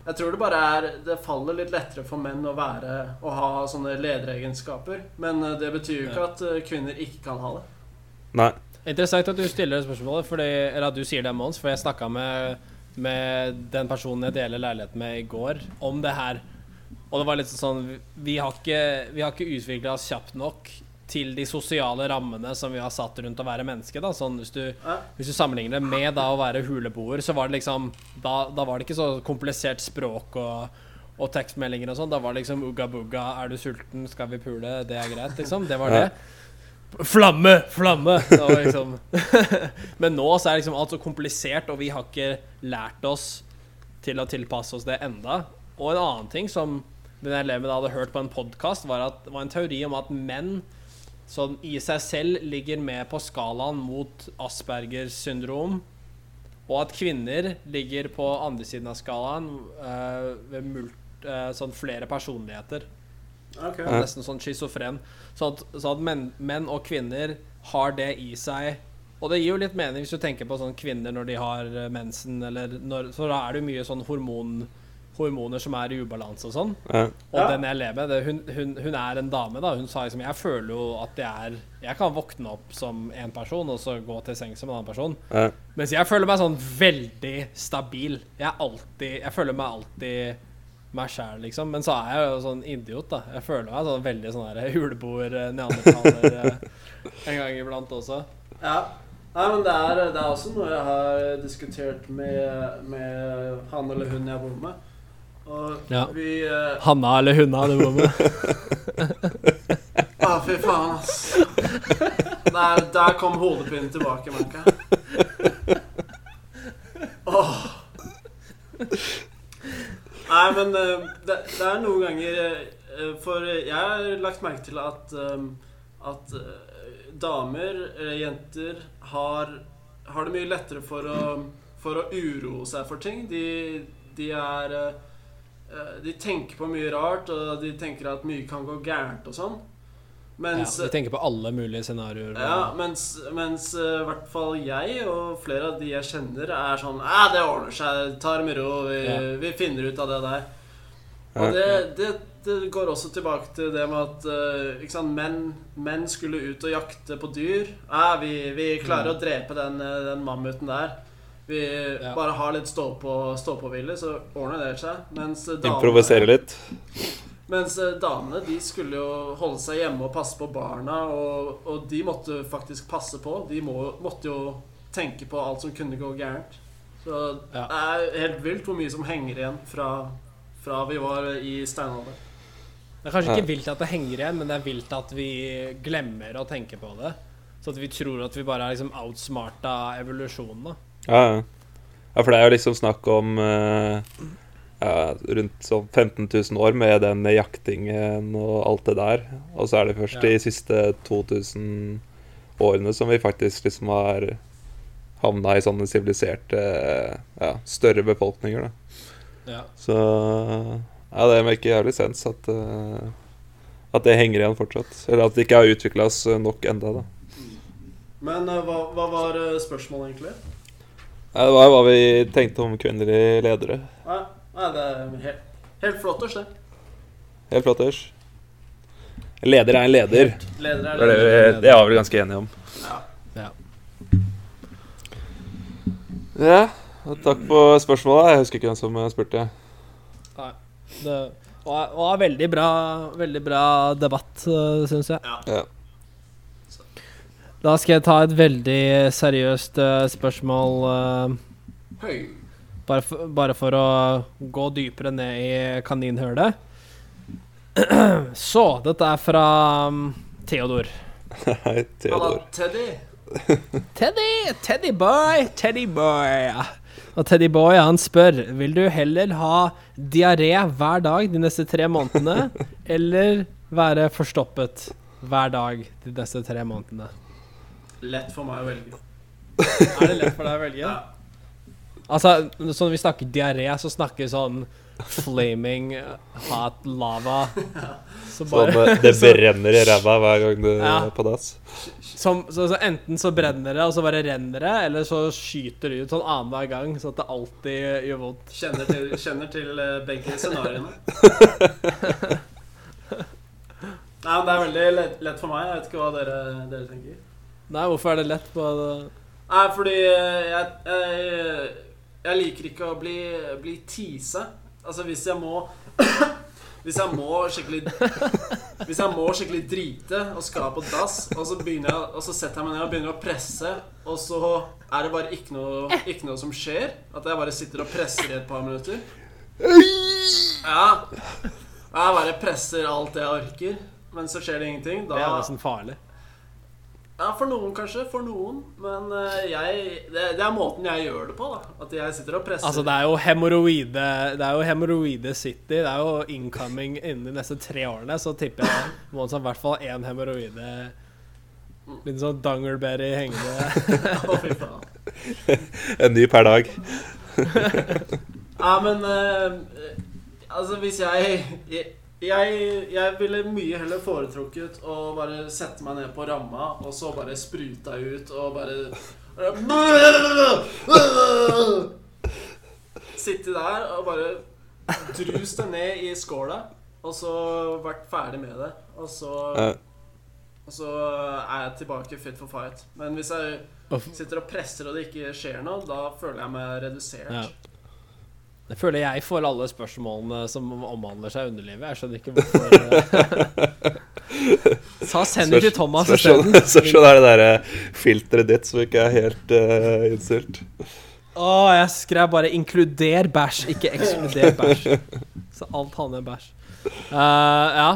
jeg tror det bare er Det faller litt lettere for menn å være Å ha sånne lederegenskaper. Men eh, det betyr jo ikke at eh, kvinner ikke kan ha det. nei. Interessant at du stiller det spørsmålet, fordi, eller at du sier det, Mons. For jeg snakka med, med den personen jeg deler leilighet med i går, om det her. Og det var litt sånn Vi har ikke, vi har ikke utvikla oss kjapt nok til de sosiale rammene som vi har satt rundt å være menneske. Da. Sånn, hvis, du, hvis du sammenligner det med da å være huleboer, så var det liksom Da, da var det ikke så komplisert språk og, og tekstmeldinger og sånn. Da var det liksom ugga bugga, er du sulten, skal vi pule, det er greit, liksom. Det var Ja. det. Flamme! Flamme! Liksom Men nå så er liksom alt så komplisert, og vi har ikke lært oss til å tilpasse oss det enda. Og en annen ting som den eleven hadde hørt på en podkast, var var en teori om at menn som i seg selv ligger med på skalaen mot Aspergers syndrom, og at kvinner ligger på andre siden av skalaen uh, ved mult, uh, sånn flere personligheter. Ok. Og Nesten sånn schizofren. Så at, så at menn, menn og kvinner har det i seg. Og det gir jo litt mening hvis du tenker på sånn kvinner når de har eh, mensen, eller når, Så da er det jo mye sånn hormon, hormoner som er i ubalanse og sånn. Ja. Og den jeg lever med, det, hun, hun, hun er en dame, da. Hun sa liksom Jeg føler jo at jeg er Jeg kan våkne opp som en person, og så gå til sengs som en annen person. Ja. Mens jeg føler meg sånn veldig stabil. Jeg er alltid Jeg føler meg alltid meg sjæl, liksom. Men så er jeg jo sånn idiot, da. Jeg føler meg sånn veldig sånn der huleboer, eh, eh, en gang iblant også. Ja. Nei, men det er, det er også noe jeg har diskutert med, med han eller hun jeg bor med. Og Ja. vi uh... Hanna eller hunna du bor med. Å, fy faen, ass. Der, der kom hodepinen tilbake, merka jeg. Åh. Nei, men eh, det, det er noen ganger eh, For jeg har lagt merke til at eh, At eh, damer, jenter, har, har det mye lettere for å, for å uroe seg for ting. De, de er eh, eh, De tenker på mye rart, og de tenker at mye kan gå gærent og sånn. Ja, Mens vi tenker på alle mulige scenarioer. ja, mens, mens i hvert fall jeg og flere av de jeg kjenner, er sånn Æ, det ordner seg. Ta det med ro. Vi, Ja. vi finner ut av det der. Ja. Og det, det, det går også tilbake til det med at uh, ikke sant, menn, menn skulle ut og jakte på dyr. Æ, vi, vi klarer å drepe den, eh, den mammuten der. Vi Ja. bare har litt stå-på- stå-på-vilje, så ordner det seg. Mens Improvisere litt. Mens eh, damene de skulle jo holde seg hjemme og passe på barna, og, og de måtte faktisk passe på. De må, måtte jo tenke på alt som kunne gå gærent. Så Ja. det er helt vilt hvor mye som henger igjen fra, fra vi var i steinalder. Det er kanskje ikke vilt at det henger igjen, men det er vilt at vi glemmer å tenke på det. Så at vi tror at vi bare er liksom outsmarta evolusjonen, da. Ja, ja. ja, for det er jo liksom snakk om eh, ja, rundt sånn 15 000 år med den jaktingen og alt det der. Og så er det først Ja. de siste 2000 årene som vi faktisk liksom har havna i sånne siviliserte, ja, større befolkninger, da. Ja. Så ja, det maker jævlig sens at, eh, at det henger igjen fortsatt. Eller at det ikke har utvikla oss nok enda, da. Men eh, hva, hva var eh, spørsmålet, egentlig? Ja, det var hva vi tenkte om kvinnelige ledere. Nei, nei det er helt, helt flotters, det. Helt flott, Ers. Leder er en leder. Leder Det er er det, leder. vi- det er vi ganske enige om. Ja. Ja. Ja, takk for spørsmålet. Jeg husker ikke hvem som spurte. Nei. Det var, var veldig bra Veldig bra debatt, syns jeg. Ja. Da skal jeg ta et veldig seriøst eh, spørsmål. eh, Høy. Bare, for, bare for å gå dypere ned i kaninhølet. Så, dette er fra um, Theodor. Hei, Theodor. Teddy. Teddy! Teddy boy! Teddy boy! Og Teddy boy han spør Vil du heller ha diaré hver dag de neste tre månedene, eller være forstoppet hver dag de neste tre månedene? Lett for meg å velge. Er det lett for deg å velge? Ja. Altså, så når vi snakker diaré, så snakker vi sånn flaming hot lava. Så Sånn, bare sånn, det brenner i ræva hver gang du Ja. er på dass. som, så, så Enten så brenner det, og så bare renner det, eller så skyter det ut sånn annenhver gang, så at det alltid gjør vondt. Kjenner til, kjenner til eh, begge scenarioene. Nei, Det er veldig lett, lett for meg. Jeg vet ikke hva dere, dere tenker. Nei, hvorfor er det lett på det? Nei, fordi eh, jeg, jeg, jeg liker ikke å bli, bli teasa. Altså, hvis jeg må Hvis jeg må skikkelig Hvis jeg må skikkelig drite og skal på dass, og så, jeg, og så setter jeg meg ned og begynner å presse, og så er det bare ikke noe, ikke noe som skjer At jeg bare sitter og presser i et par minutter. Ja. Jeg bare presser alt jeg orker, men så skjer det ingenting. Det er Da, nesten farlig. Ja, for noen kanskje. For noen. Men eh, jeg det, det er måten jeg gjør det på, da. At jeg sitter og presser. Altså, det er jo hemoroide Det er jo hemoroide city. Det er jo incoming innen de neste tre årene. Så tipper jeg Mons har i hvert fall én hemoroide Litt sånn dungerberry hengende Å, fy faen. En ny per dag. Ja, men uh, Altså, hvis jeg, jeg jeg, jeg ville mye heller foretrukket å bare sette meg ned på ramma og så bare spruta ut og bare Sitte der og bare drus det ned i skåla, og så vært ferdig med det. Og så, og så er jeg tilbake fit for fight. Men hvis jeg sitter og presser og det ikke skjer noe, da føler jeg meg redusert. Det føler jeg får alle spørsmålene som omhandler seg underlivet. Jeg skjønner ikke hvorfor Sa send det til Thomas isteden. spørs det er det derre filteret ditt som ikke er helt uh, innstilt. Å, jeg skrev bare 'inkluder bæsj', ikke 'ekskluder bæsj'. Så alt handler om bæsj. Uh, ja.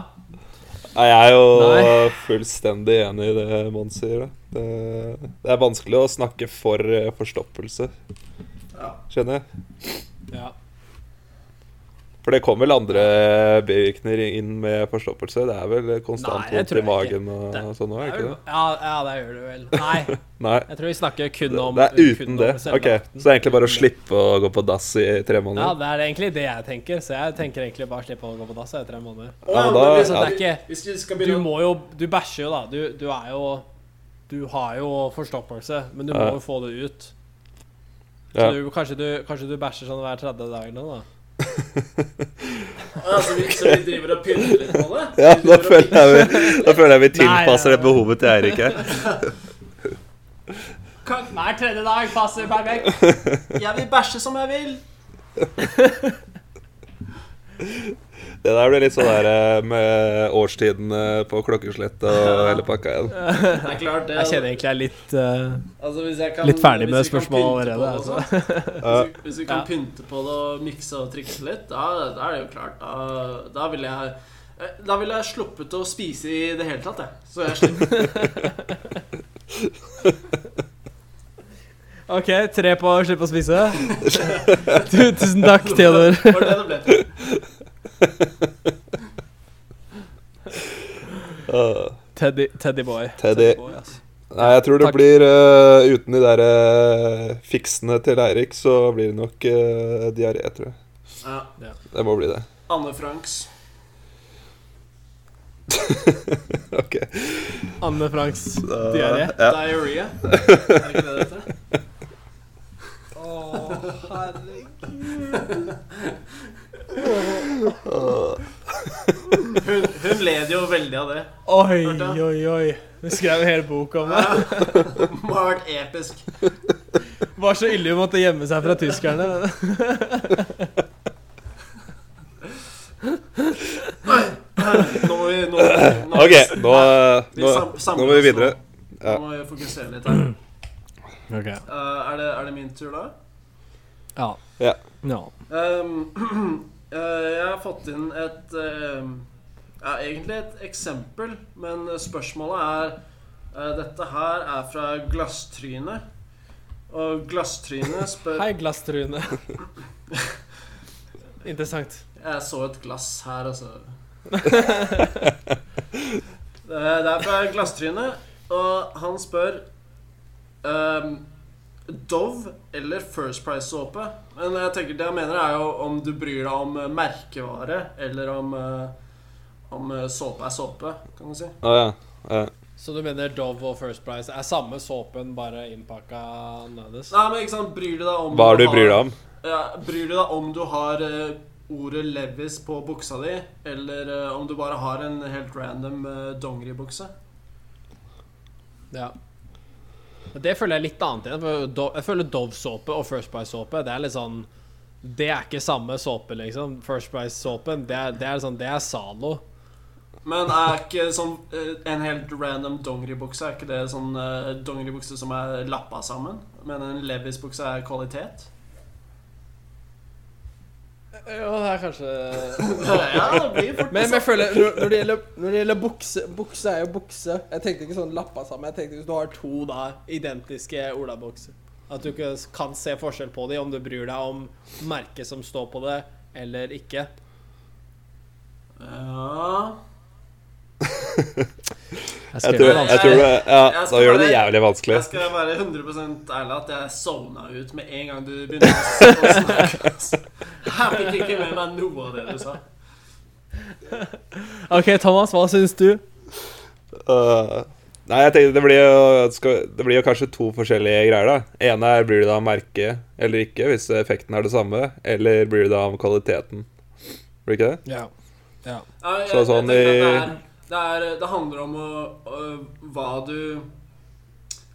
Nei, jeg er jo Nei. fullstendig enig i det Mons sier. Det, det er vanskelig å snakke for eh, forstoppelse, Ja. kjenner jeg. For det kommer vel andre bivirkninger inn med forstoppelse? Det er vel konstant vondt i magen og Det- sånn òg, ikke det? Ja, ja, det gjør det vel. Nei, Nei. jeg tror vi snakker kun om Det er uten det? Ok. Så det er egentlig bare å slippe å gå på dass i tre måneder? Ja, det er egentlig det jeg tenker. Så jeg tenker egentlig bare å slippe å gå på dass i tre måneder. Ja, men da- det er ikke du må jo Du bæsjer jo, da. Du, du er jo Du har jo forstoppelse, men du må jo få det ut. Så du, kanskje, du, kanskje du bæsjer sånn hver tredje dag nå, da? Ja, vi, så vi driver og pynter litt på det? Ja, da føler jeg vi, da føler jeg vi Nei, tilpasser ja. det behovet til Eirik her. Kan- Hver tredje dag passer perfekt. Jeg vil bæsje som jeg vil. Det der blir litt sånn der eh, med årstidene på klokkeslett og hele pakka igjen. Det er klart det Jeg kjenner egentlig jeg er litt uh, altså, hvis jeg kan, litt ferdig med spørsmålet allerede. det Altså. Hvis vi, hvis vi kan Ja. pynte på det og mikse og trikse litt, da, da er det jo klart. Da, da ville jeg eh, Da ville jeg sluppet å spise i det hele tatt, jeg. Så jeg slipper. OK, tre på å slippe å spise. Tusen takk, Theodor. Det var det det ble til. Uh, Teddy, boy. Teddy. Boy, altså. nei, jeg tror det Takk. blir uh, Uten de der uh, fiksene til Eirik, så blir det nok uh, diaré, tror jeg. Ja. Det må bli det. Anne Franks. Ok. Anne Franks diaré. Ja. Diaré. Er det ikke det det heter? Hun, hun led jo veldig av det. Oi, oi, oi. Vi skrev en hel bok om det. Det må ha vært episk. Var så ille hun måtte gjemme seg fra tyskerne. Nå må vi, nå, nå, Ok, nå, Vi nå, nå må vi videre. Nå må vi fokusere litt her. Okay. Uh, er, det, er det min tur, da? Ja. Ja. ja. Um, uh, jeg har fått inn et uh, ja, Egentlig et eksempel, men spørsmålet er uh, Dette her er fra Glasstrynet. Og Glasstrynet spør Hei, Glasstrynet. Interessant. Jeg så et glass her, altså. det det er fra Glasstrynet, og han spør um, Dove eller First Price-såpe. Men jeg tenker det jeg mener, er jo om du bryr deg om eh, merkevare, eller om, eh, om eh, såpe er såpe, kan du si. Oh, ja. ja. Så du mener Dove og First Price er samme såpen, bare innpakka annerledes? Nei, men ikke sant, bryr du deg om Hva er det du bryr deg om? Ja, bryr du deg om du har ordet Levis på buksa di, eller om du bare har en helt random uh, dongeribukse? Ja. Det føler jeg litt annet igjen. Jeg føler Dove-såpe og First Price-såpe Det er litt sånn Det er ikke samme såpe, liksom. First Price-såpen, det, det er sånn Det er Zalo. Men er ikke sånn eh, en helt random dongeribukse Er ikke det sånn uh, dongeribukse som er lappa sammen? Men en Levis-bukse er kvalitet? Jo, det er kanskje Ja, det blir fort Men, men jeg føler når, det gjelder, når det gjelder bukse Bukse er jo bukse. Jeg tenkte ikke sånn lappa sammen. Jeg tenkte hvis du har to da identiske olabukser At du ikke kan se forskjell på dem, om du bryr deg om merket som står på det, eller ikke. Ja Jeg tror, jeg tror det, ja, Jeg Da gjør du det jævlig vanskelig. Jeg skal være 100% ærlig at jeg sovna ut med en gang du begynte å snakke. Jeg fikk ikke med meg noe av det du sa. OK, Thomas, hva syns du? Uh, nei, jeg tenkte det blir, jo, skal, det blir jo kanskje to forskjellige greier, da. ene er blir det da merke eller ikke, hvis effekten er det samme. Eller blir det da om kvaliteten. Blir det ikke det? Ja. ja. Så sånn i- det, er, det, er, handler om å, å, hva du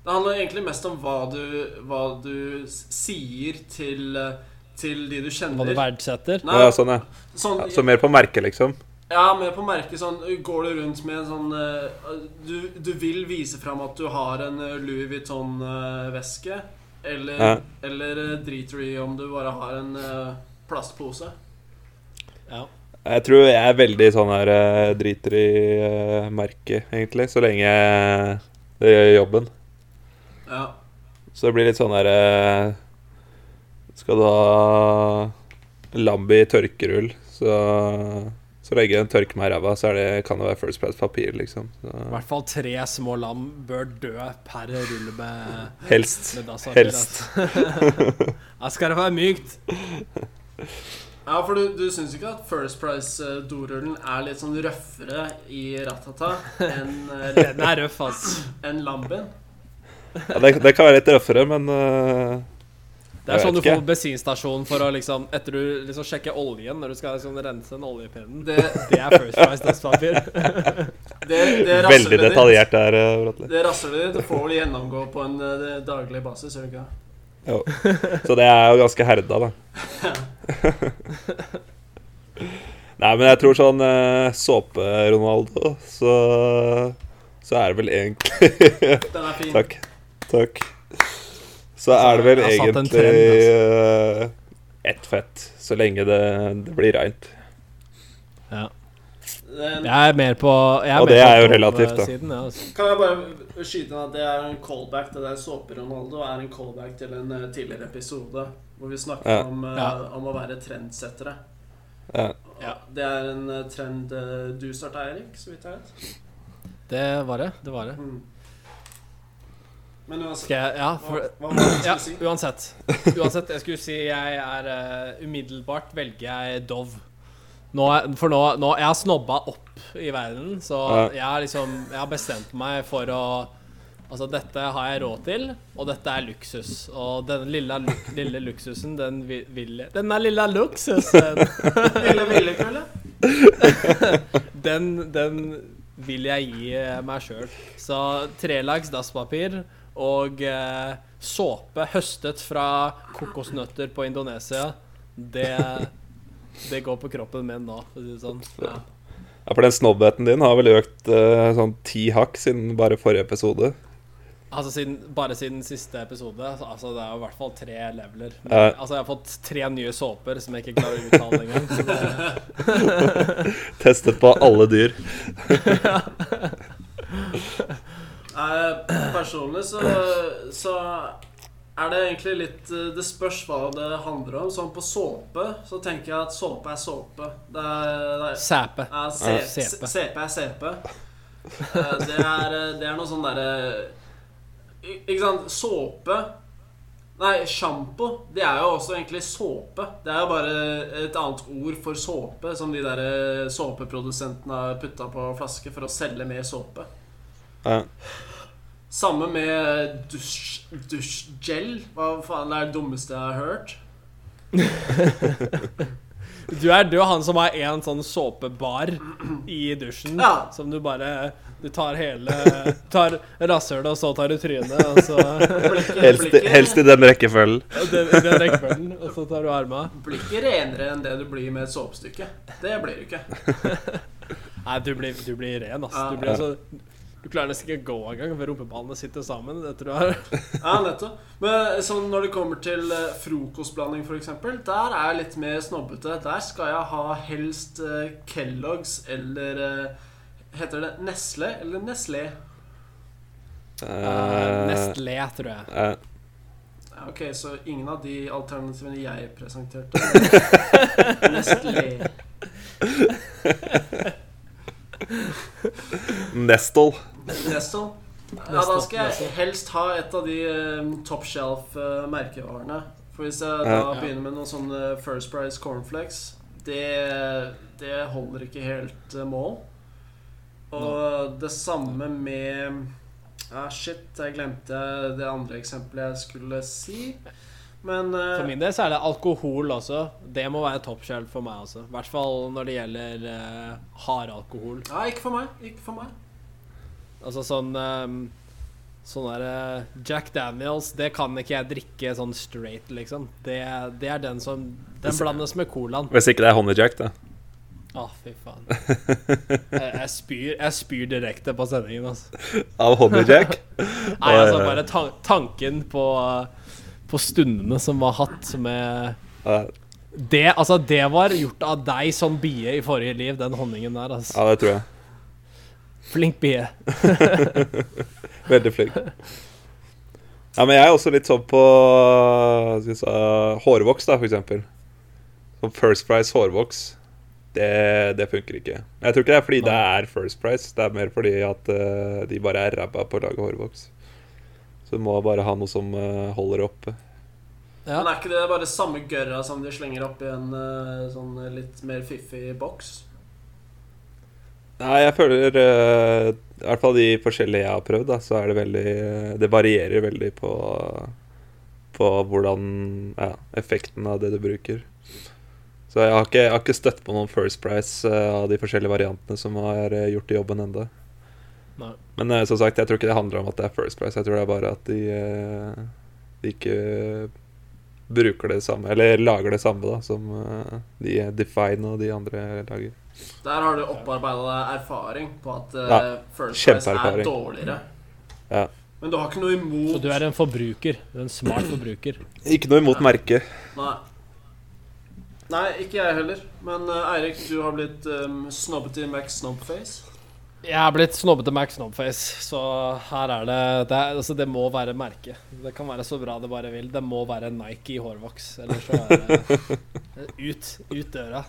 Det handler egentlig mest om hva du, hva du sier til, eh, til de du kjenner. Hva du verdsetter? Nei, Ja, sånn, ja. sånn, ja. Så mer på merket, liksom. Ja, mer på merket sånn Går du rundt med en sånn eh, du, du vil vise fram at du har en eh, Louis Vuitton-veske. Eller, Ja. eller eh, driter du i om du bare har en eh, plastpose. Ja. Jeg tror jeg er veldig sånn her eh, driter i uh, merket, egentlig. Så lenge det gjør jobben. Ja. Så det blir litt sånn her eh, Skal du ha Lambi tørkerull, så så lenge den tørker meg i ræva, så er det, kan det være First Price papir, liksom. I hvert fall tre små lam bør dø per rulle med, helst. med. Helst. Her skal det være mykt. Ja, for du, du syns ikke at First Price-dorullen er litt sånn røffere i Ratata enn eh, Den er røff, altså. enn Lambien? Ja, det, det kan være litt røffere, men uh, Det er sånn du ikke. får bensinstasjon for å liksom Etter du liksom sjekker oljen når du skal liksom rense en oljepinnen. Det, Det er First Price dasspapir. det, det veldig detaljert der, eh, Bratli. Det rasshølet ditt får vel gjennomgå på en eh, daglig basis, gjør det ikke det? Jo. Så det er jo ganske herda, da. Nei, men jeg tror sånn uh, såpe-Ronaldo, så Så er det vel egentlig Den er fin. Takk. Takk. Så er det vel egentlig trend, eh, ett fett, så lenge det, det blir reint. Ja. Jeg er mer på er Og mer det er jo relativt, da. Siden, ja, altså. Kan jeg bare skyte inn at det er en callback til det såpe-Ronaldo er en callback til en eh, tidligere episode hvor vi snakket Ja. om, uh, om å være trendsettere. Ja. Ja. Det er en eh, trend uh, du starta, Eirik, så vidt jeg vet. Det var det. Det var det. Mm. Men uansett Skal jeg Ja, for hva var det du Ja, skulle si? uansett. Uansett, jeg skulle si jeg er uh, Umiddelbart velger jeg Dove. Nå, for nå, nå Jeg har snobba opp i verden, så Ja. jeg har liksom Jeg har bestemt meg for å Altså, dette har jeg råd til, og dette er luksus. Og denne lille, luk- lille luksusen, den vil, jeg Denne lille luksusen, Ville Villekulle? den, den vil jeg gi eh, meg sjøl. Så trelags dasspapir og eh, såpe høstet fra kokosnøtter på Indonesia, det, det går på kroppen min nå, for å si det sånn. Ja. Ja, for den snobbheten din har vel økt eh, sånn ti hakk siden bare forrige episode. Altså siden, Bare siden siste episode. Altså, Det er jo i hvert fall tre leveler. Men, Ja. Altså Jeg har fått tre nye såper som jeg ikke klarer å uttale engang. det- Testet på alle dyr. Eh, personlig så, så er det egentlig litt eh, Det spørs hva det handler om. Sånn på såpe så tenker jeg at såpe er såpe. Det er, det er Sæpe. Ja, sepe. Sepe er sepe. Eh, Det er, det er noe sånn derre Ikke sant? Såpe Nei, sjampo, det er jo også egentlig såpe. Det er jo bare et annet ord for såpe, som de der eh, såpeprodusentene har putta på flaske for å selge mer såpe. Ja. Samme med dusj, dusjgel. Hva faen er det dummeste jeg har hørt? Du er, du er han som har en sånn såpebar i dusjen, Ja. som du bare Du tar hele Tar rasshølet, og så tar du trynet, og så Blikket, Helst, blikket, helst i den rekkefølgen. den, den rekkefølgen, og så tar du armene. Blir ikke renere enn det du blir med et såpestykke. Det blir du ikke. Nei, du blir, du blir ren, altså. Ja. Du blir altså Du klarer nesten ikke å gå engang, for rumpeballene sitter sammen. Det tror jeg Ja, nettopp. Men sånn når det kommer til eh, frokostblanding, f.eks., der er jeg litt mer snobbete. Der skal jeg ha helst eh, Kellogg's eller eh, Heter det Nesle eller Nestlé? uh, Nestlé, tror jeg. Uh. Ok, så ingen av de alternativene jeg presenterte. Nestlé. Nestle. Nestle. Ja, da skal jeg helst ha et av de eh, top shelf eh, merkevarene. For hvis jeg da begynner med noen sånne First Price cornflakes, det, det holder ikke helt eh, mål. Og det samme med Ja, shit, jeg glemte det andre eksempelet jeg skulle si. Men uh, For min del så er det alkohol også. Det må være toppshelf for meg også. I hvert fall når det gjelder uh, hardalkohol. Ja, ikke for meg. Ikke for meg. Altså sånn um, Sånn der eh, Jack Daniels, det kan ikke jeg drikke sånn straight, liksom. Det, det er den som Den blandes med colaen. Hvis ikke det er Honey Jack, da. Å, fy faen. Jeg, jeg, spyr, jeg spyr direkte på sendingen, altså. Av Jack. Nei, altså bare ta tanken på, på stundene som var hatt med det, altså, det var gjort av deg som bie i forrige liv, den honningen der. Altså. ja, det tror jeg. Flink bie. Veldig flink. Ja, men jeg er også litt sånn på skal vi si, hårvoks, da, for eksempel. Som First Price hårvoks. Det, det funker ikke. Jeg tror ikke det er fordi det er First Price, det er mer fordi at uh, de bare er ræva på å lage hårvoks. Så du må bare ha noe som uh, holder oppe. Ja. Men er ikke det bare samme gørra som de slenger opp i en uh, sånn litt mer fiffig boks? Nei, jeg føler I hvert fall de forskjellige jeg har prøvd, da, så er det veldig Det varierer veldig på På hvordan Ja, effekten av det du bruker. Så jeg har ikke, jeg har ikke støtt på noen First Price eh, av de forskjellige variantene som har eh, gjort jobben ennå. Nei. Men eh, som sagt, jeg tror ikke det handler om at det er First Price. Jeg tror det er bare at de, de ikke bruker det samme, eller lager det samme, da, som de Define og de andre lager. Der har du opparbeida erfaring på at Ja, First Price er dårligere. Ja. Men du har ikke noe Så imot du er en forbruker. Du er en smart forbruker. Ikke noe imot merket. Nei. Nei, ikke jeg heller. Men uh, Eirik, du har blitt um, snobbet i Max Snobface. Jeg er blitt snobbete Max Snobface, så her er det det, er, altså det må være merke. Det kan være så bra det bare vil. Det må være Nike i hårvoks. Eller så er det ut, ut døra.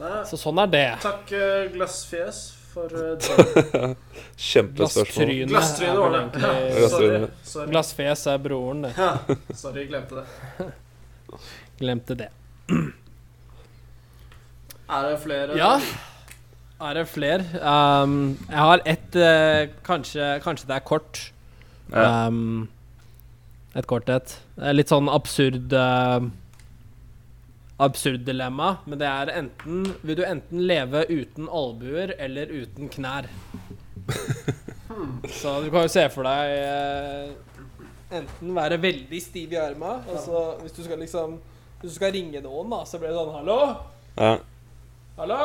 Nei, Så sånn er det. takk, eh, Glassfjes, for uh. Kjempespørsmål. Glasstryne var det. Ja, egentlig sorry. Sorry. Glassfjes er broren, det. Ja, sorry, glemte det. Glemte det. Er det flere? Ja. Er det flere? Um, jeg har ett uh, kanskje, kanskje det er kort. Ja. Um, et kort et. Litt sånn absurd uh, Absurd dilemma. Men det er enten Vil du enten leve uten albuer eller uten knær? Så du kan jo se for deg eh, enten være veldig stiv i arma, og så hvis du skal liksom Hvis du skal ringe noen, da, så blir det sånn Hallo? Ja. Hallo?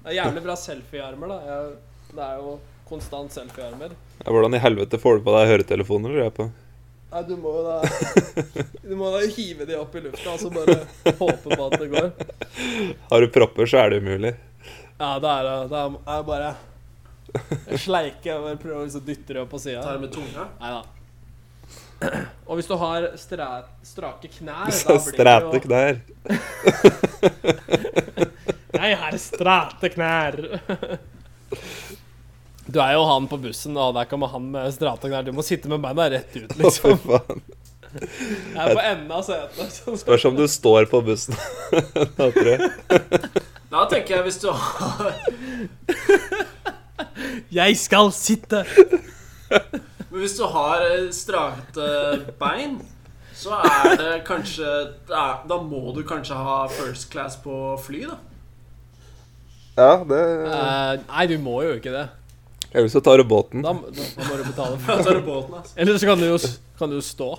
Det er jævlig bra selfie-armer, da. Jeg, det er jo konstant selfie-armer. Ja, Hvordan i helvete får du på deg høretelefoner? Eller? Nei, du må jo da Du må da hive de opp i lufta og så bare håpe på at det går. Har du propper, så er det umulig. Ja, det er det Da er bare bare sleike og prøver prøve å liksom dytte det opp på sida. Tar det med tunga? Nei da. Og hvis du har stra strake knær, Så Stræte knær. Jeg har strate knær. Du er jo han på bussen, og der kommer han med stratang der. Du må sitte med beina rett ut, Å, fy liksom. faen. Jeg er på enden av setet. sånn. Spørs om du står på bussen. Da tror jeg. Da tenker jeg hvis du har Jeg skal sitte! Men hvis du har strate bein, så er det kanskje da, da må du kanskje ha first class på fly, da. Ja, det uh, nei, du må jo ikke det. Eller så tar du båten. Da, da, da må du betale for du båten, altså. Eller så kan du jo, kan du stå.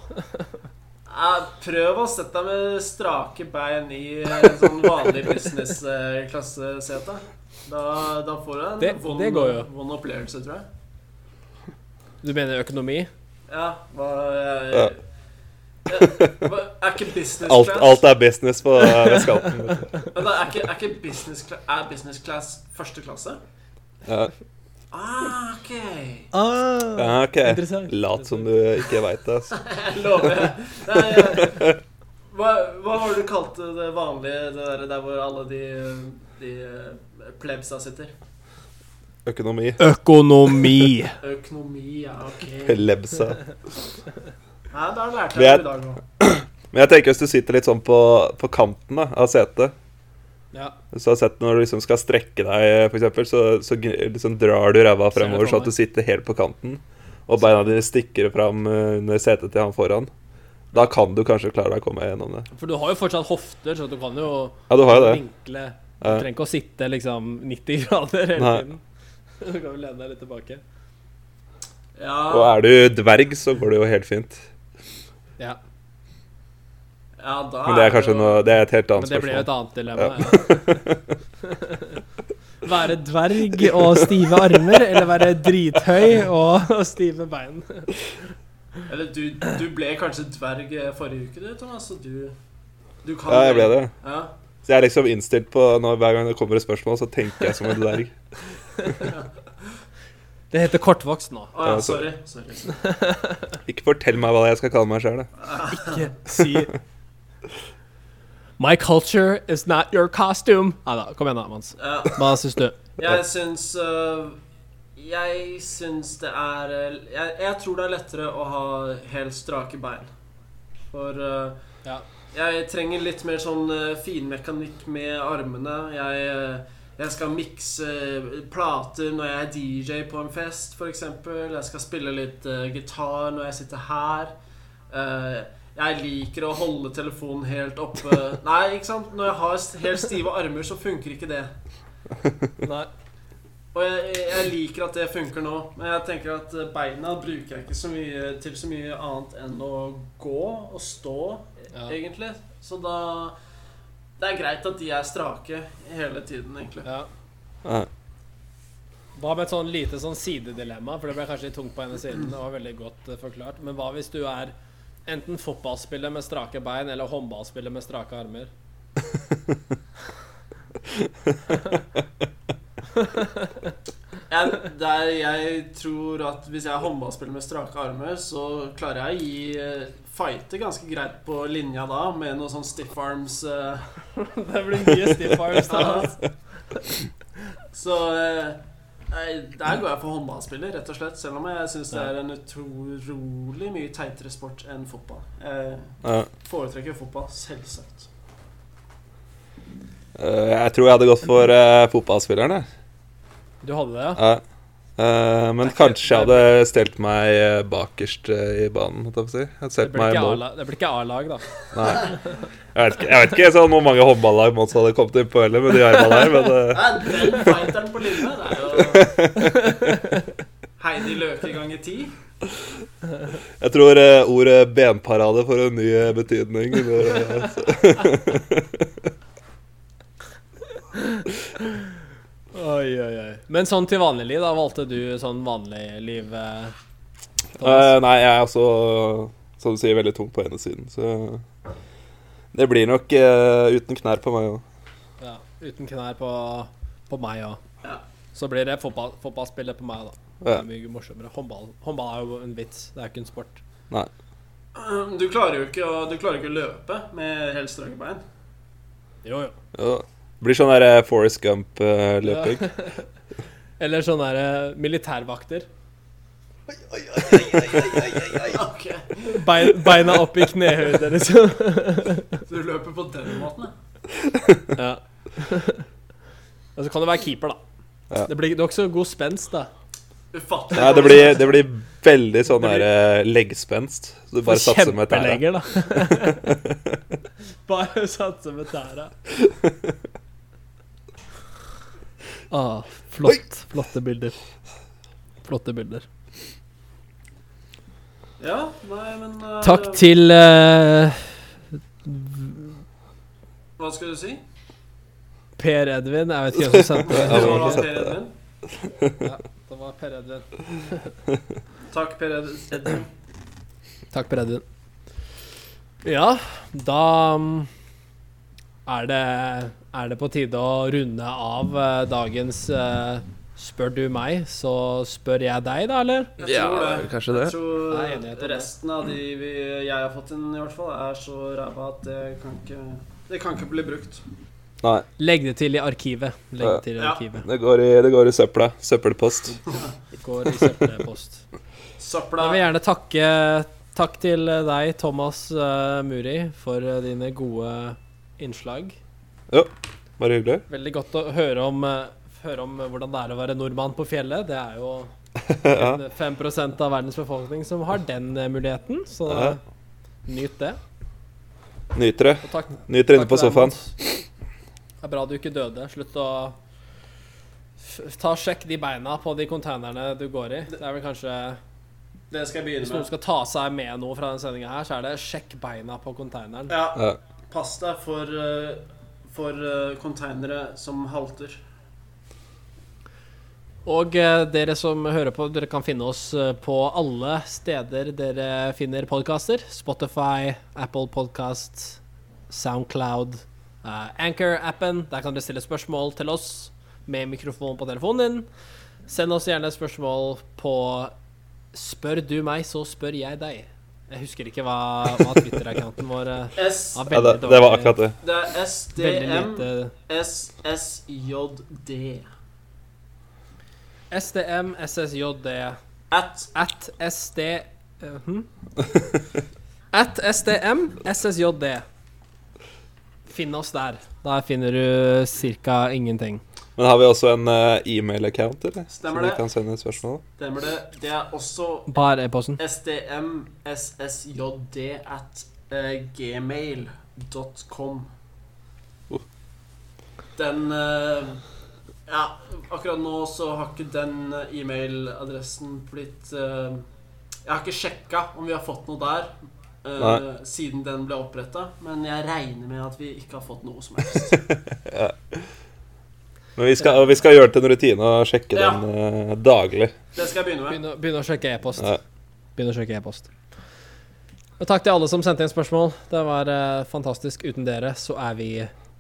Ja, prøv å sette deg med strake bein i en sånn vanlig business-klassesete. Da, da får du en Det- vond, det vond opplevelse, tror jeg. Du mener økonomi? Ja, hva jeg, Ja. Ja, Er ikke business class alt er business på. Men da, er, ikke, er ikke business class Er business class første klasse? Ja. Ah, ok. Ah, okay. Interessant. Lat som du ikke veit det. altså. Jeg lover. Nei, jeg- Hva, hva var det du kalte det vanlige, det der, der hvor alle de, de eh, plebsa sitter? Økonomi. Økonomi. Økonomi, ja, ok. Plebsa. Nei, da lærte jeg det i dag òg. Men jeg tenker hvis du sitter litt sånn på, på kanten da, av setet Ja. Så har jeg sett når du liksom skal strekke deg, eksempel, så, så liksom drar du ræva fremover sånn at du sitter helt på kanten, og beina dine stikker fram eh, under setet til han foran. Da kan du kanskje klare deg å komme gjennom det. For du har jo fortsatt hofter, så du kan jo Ja, du har jo det. vinkle Du trenger ikke å sitte liksom 90 grader hele Nei. tiden. Du kan jo lene deg litt tilbake. Ja, Og er du dverg, så går det jo helt fint. Ja. Ja, da Men det er kanskje noe Det er et helt Men annet spørsmål. blir jo spørsmål. et annet dilemma. Ja. være dverg og stive armer, eller være drithøy og, og stive bein. Eller du, du ble kanskje dverg eh, forrige uke, du, Thomas, så du, du kan Ja, jeg ble det. Ja. Så jeg er liksom innstilt på når hver gang det kommer et spørsmål, så tenker jeg som en dverg. Det heter kortvokst nå. Å oh, Ja, sorry. sorry. Ikke fortell meg hva jeg skal kalle meg sjøl, Ikke si My culture is not your costume. Nei da, kom igjen da, Mans. Ja, Hva syns du? jeg syns uh, Jeg syns det er øh, jeg, jeg tror det er lettere å ha helt strake bein. For uh, Ja. jeg trenger litt mer sånn uh, finmekanikk med armene. Jeg, jeg skal mikse plater når jeg er DJ på en fest, f.eks. Jeg skal spille litt gitar når jeg sitter her. Eh, jeg liker å holde telefonen helt oppe Nei, ikke sant? Når jeg har helt stive armer, så funker ikke det. Nei. Og jeg, jeg liker at det funker nå, men jeg tenker at eh, beina bruker jeg ikke så mye til så mye annet enn å gå og stå, Ja. egentlig. Så da Det er greit at de er strake hele tiden, egentlig. Ja. Ja. Hva med et sånn lite sånn sidedilemma? For det ble kanskje litt tungt på ene siden. Det var veldig godt eh, forklart. Men hva hvis du er enten fotballspiller med strake bein eller håndballspiller med strake armer? Jeg, jeg tror at hvis jeg er håndballspiller med strake armer, så klarer jeg å gi eh, fighte ganske greit på linja da, med noe sånn stiff arms. eh. det blir mye stiff arms da. Så eh, der går jeg for håndballspiller, rett og slett. Selv om jeg syns det er en utrolig mye teitere sport enn fotball. Jeg foretrekker fotball, selvsagt. Eh, jeg tror jeg hadde gått for uh, fotballspilleren, jeg. Du hadde det, ja? Eh, men kanskje jeg hadde stelt meg eh, bakerst eh, i banen. Måtte jeg si. Jeg stelt det blir ikke A-lag, da. Nei. Jeg vet ikke, jeg vet ikke sånn hvor mange håndballag Mons hadde kommet inn på heller, med de armene der, men uh. Nei, den fighteren på linja, det er jo Heidi Løke ganger ti. jeg tror uh, ordet benparade får en ny betydning. Det, altså. så- Oi, oi, oi. Men sånn til vanlig liv, da valgte du sånn vanlig liv? Eh, Eh, nei, jeg er også, som du sier, veldig tung på ene siden, så det blir nok eh, uten knær på meg òg. ja, uten knær på, på meg òg. Ja. Så blir det fotball, fotballspillet på meg, da. Det er mye morsommere. Håndball, håndball er jo en vits, det er ikke en sport. Nei. Du klarer jo ikke å, du klarer ikke å løpe med helt strake bein. Jo, jo. Ja. Blir sånn der Forest Forrest Gump-løping. Eller sånn der, oi, militærvakter. Ok, Bein, beina opp i knehøyde, liksom. Så du løper på den måten, ja. ja. Og så kan du være keeper, da. Ja. Det blir, ikke så god spenst, da. Ufattelig. Nei, det blir, det blir veldig sånn der eh, leggspenst. Så du bare satser med tæra. kjempelegger, da. Bare satse med tæra. Ah, flott. Flotte bilder. Flotte bilder. Ja, nei, men uh, Takk til uh, Hva skal du si? Per Edvin. Jeg vet ikke hvem som sendte Det det var Per Edvin. Det var Per Edvin. Takk, Per Edvin. Takk, Per Edvin. Ja, da um, er det, er det på tide å runde av uh, dagens uh, Spør du meg, så spør jeg deg, da, eller? Ja, kanskje det. Jeg tror er resten av de vi, jeg har fått inn, i hvert fall, er så ræva at det kan ikke Det kan ikke bli brukt. Nei, Legg det til i arkivet. Legg det til i Ja. arkivet. det går i, det går i søpla. Søppelpost. Det går i søppelpost. Søpla Jeg vil gjerne takke Takk til deg, Thomas uh, Muri, for dine gode innslag. Bare hyggelig. Veldig godt å høre om, eh, høre om hvordan det er å være nordmann på fjellet. Det er jo Ja. 5 av verdens befolkning som har den eh, muligheten, så Ja. nyt det. Nyter det. Nyt takk, Nyter inne på sofaen. Det er bra du ikke døde. Slutt å Ta Sjekk de beina på de konteinerne du går i. Det er vel kanskje Det skal jeg begynne med. Hvis noen skal ta seg med noe fra denne sendinga her, så er det sjekk beina på konteineren. Ja, Ja. pass deg for, eh, for konteinere som halter. Og eh, dere som hører på, dere kan finne oss eh, på alle steder dere finner podkaster. Spotify, Apple Podcast, Soundcloud, eh, Anchor-appen. Der kan dere stille spørsmål til oss med mikrofon på telefonen din. Send oss gjerne spørsmål på Spør du meg, så spør jeg deg. Jeg husker ikke hva, hva Twitter-accounten vår var S har Ja, det, det var akkurat det. Det er SDMSSJD. SDM SSJD. SDM, SSJD At At SD Uh, hm? At SDM, SSJD. Finn oss der. Der finner du ca. ingenting. Men har vi også en uh, e-mail-account, eller? Stemmer Så vi kan sende spørsmål? Stemmer det. Det er også Bare e-posten. stmssjd at uh, gmail.com. Oh. Den eh, Ja, akkurat nå så har ikke den eh, e-mailadressen blitt eh, Jeg har ikke sjekka om vi har fått noe der Uh, siden den ble oppretta, men jeg regner med at vi ikke har fått noe som helst. Men vi skal, vi skal gjøre det til en rutine og sjekke Ja. den uh, daglig. Det skal jeg begynne med. Begynne, å, å sjekke e-post. Ja. Begynne å sjekke e-post. Og takk til alle som sendte inn spørsmål. Det var uh, fantastisk. Uten dere så er vi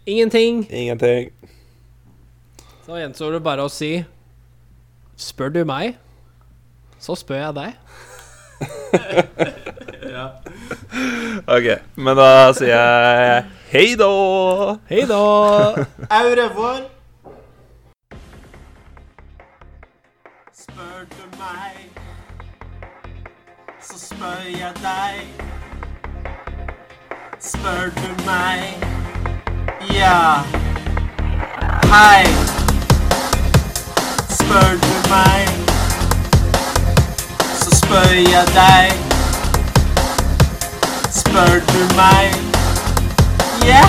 ingenting. Ingenting. Så gjenstår det bare å si Spør du meg, så spør jeg deg. Ja. OK. Men da sier jeg hei da! Hei da! Au revoir. Meg, så spør jeg deg. Spør du meg, ja. Hei. Spør du meg, så spør jeg deg. Spør du meg, ja.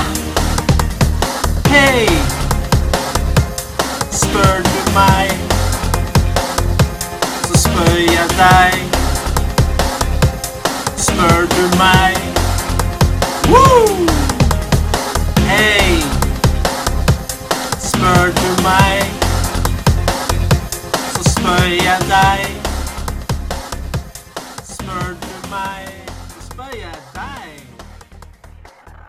Hei. Spør du meg, så spør jeg deg. Spør du meg Woo! Hei! Spør du meg, så spør jeg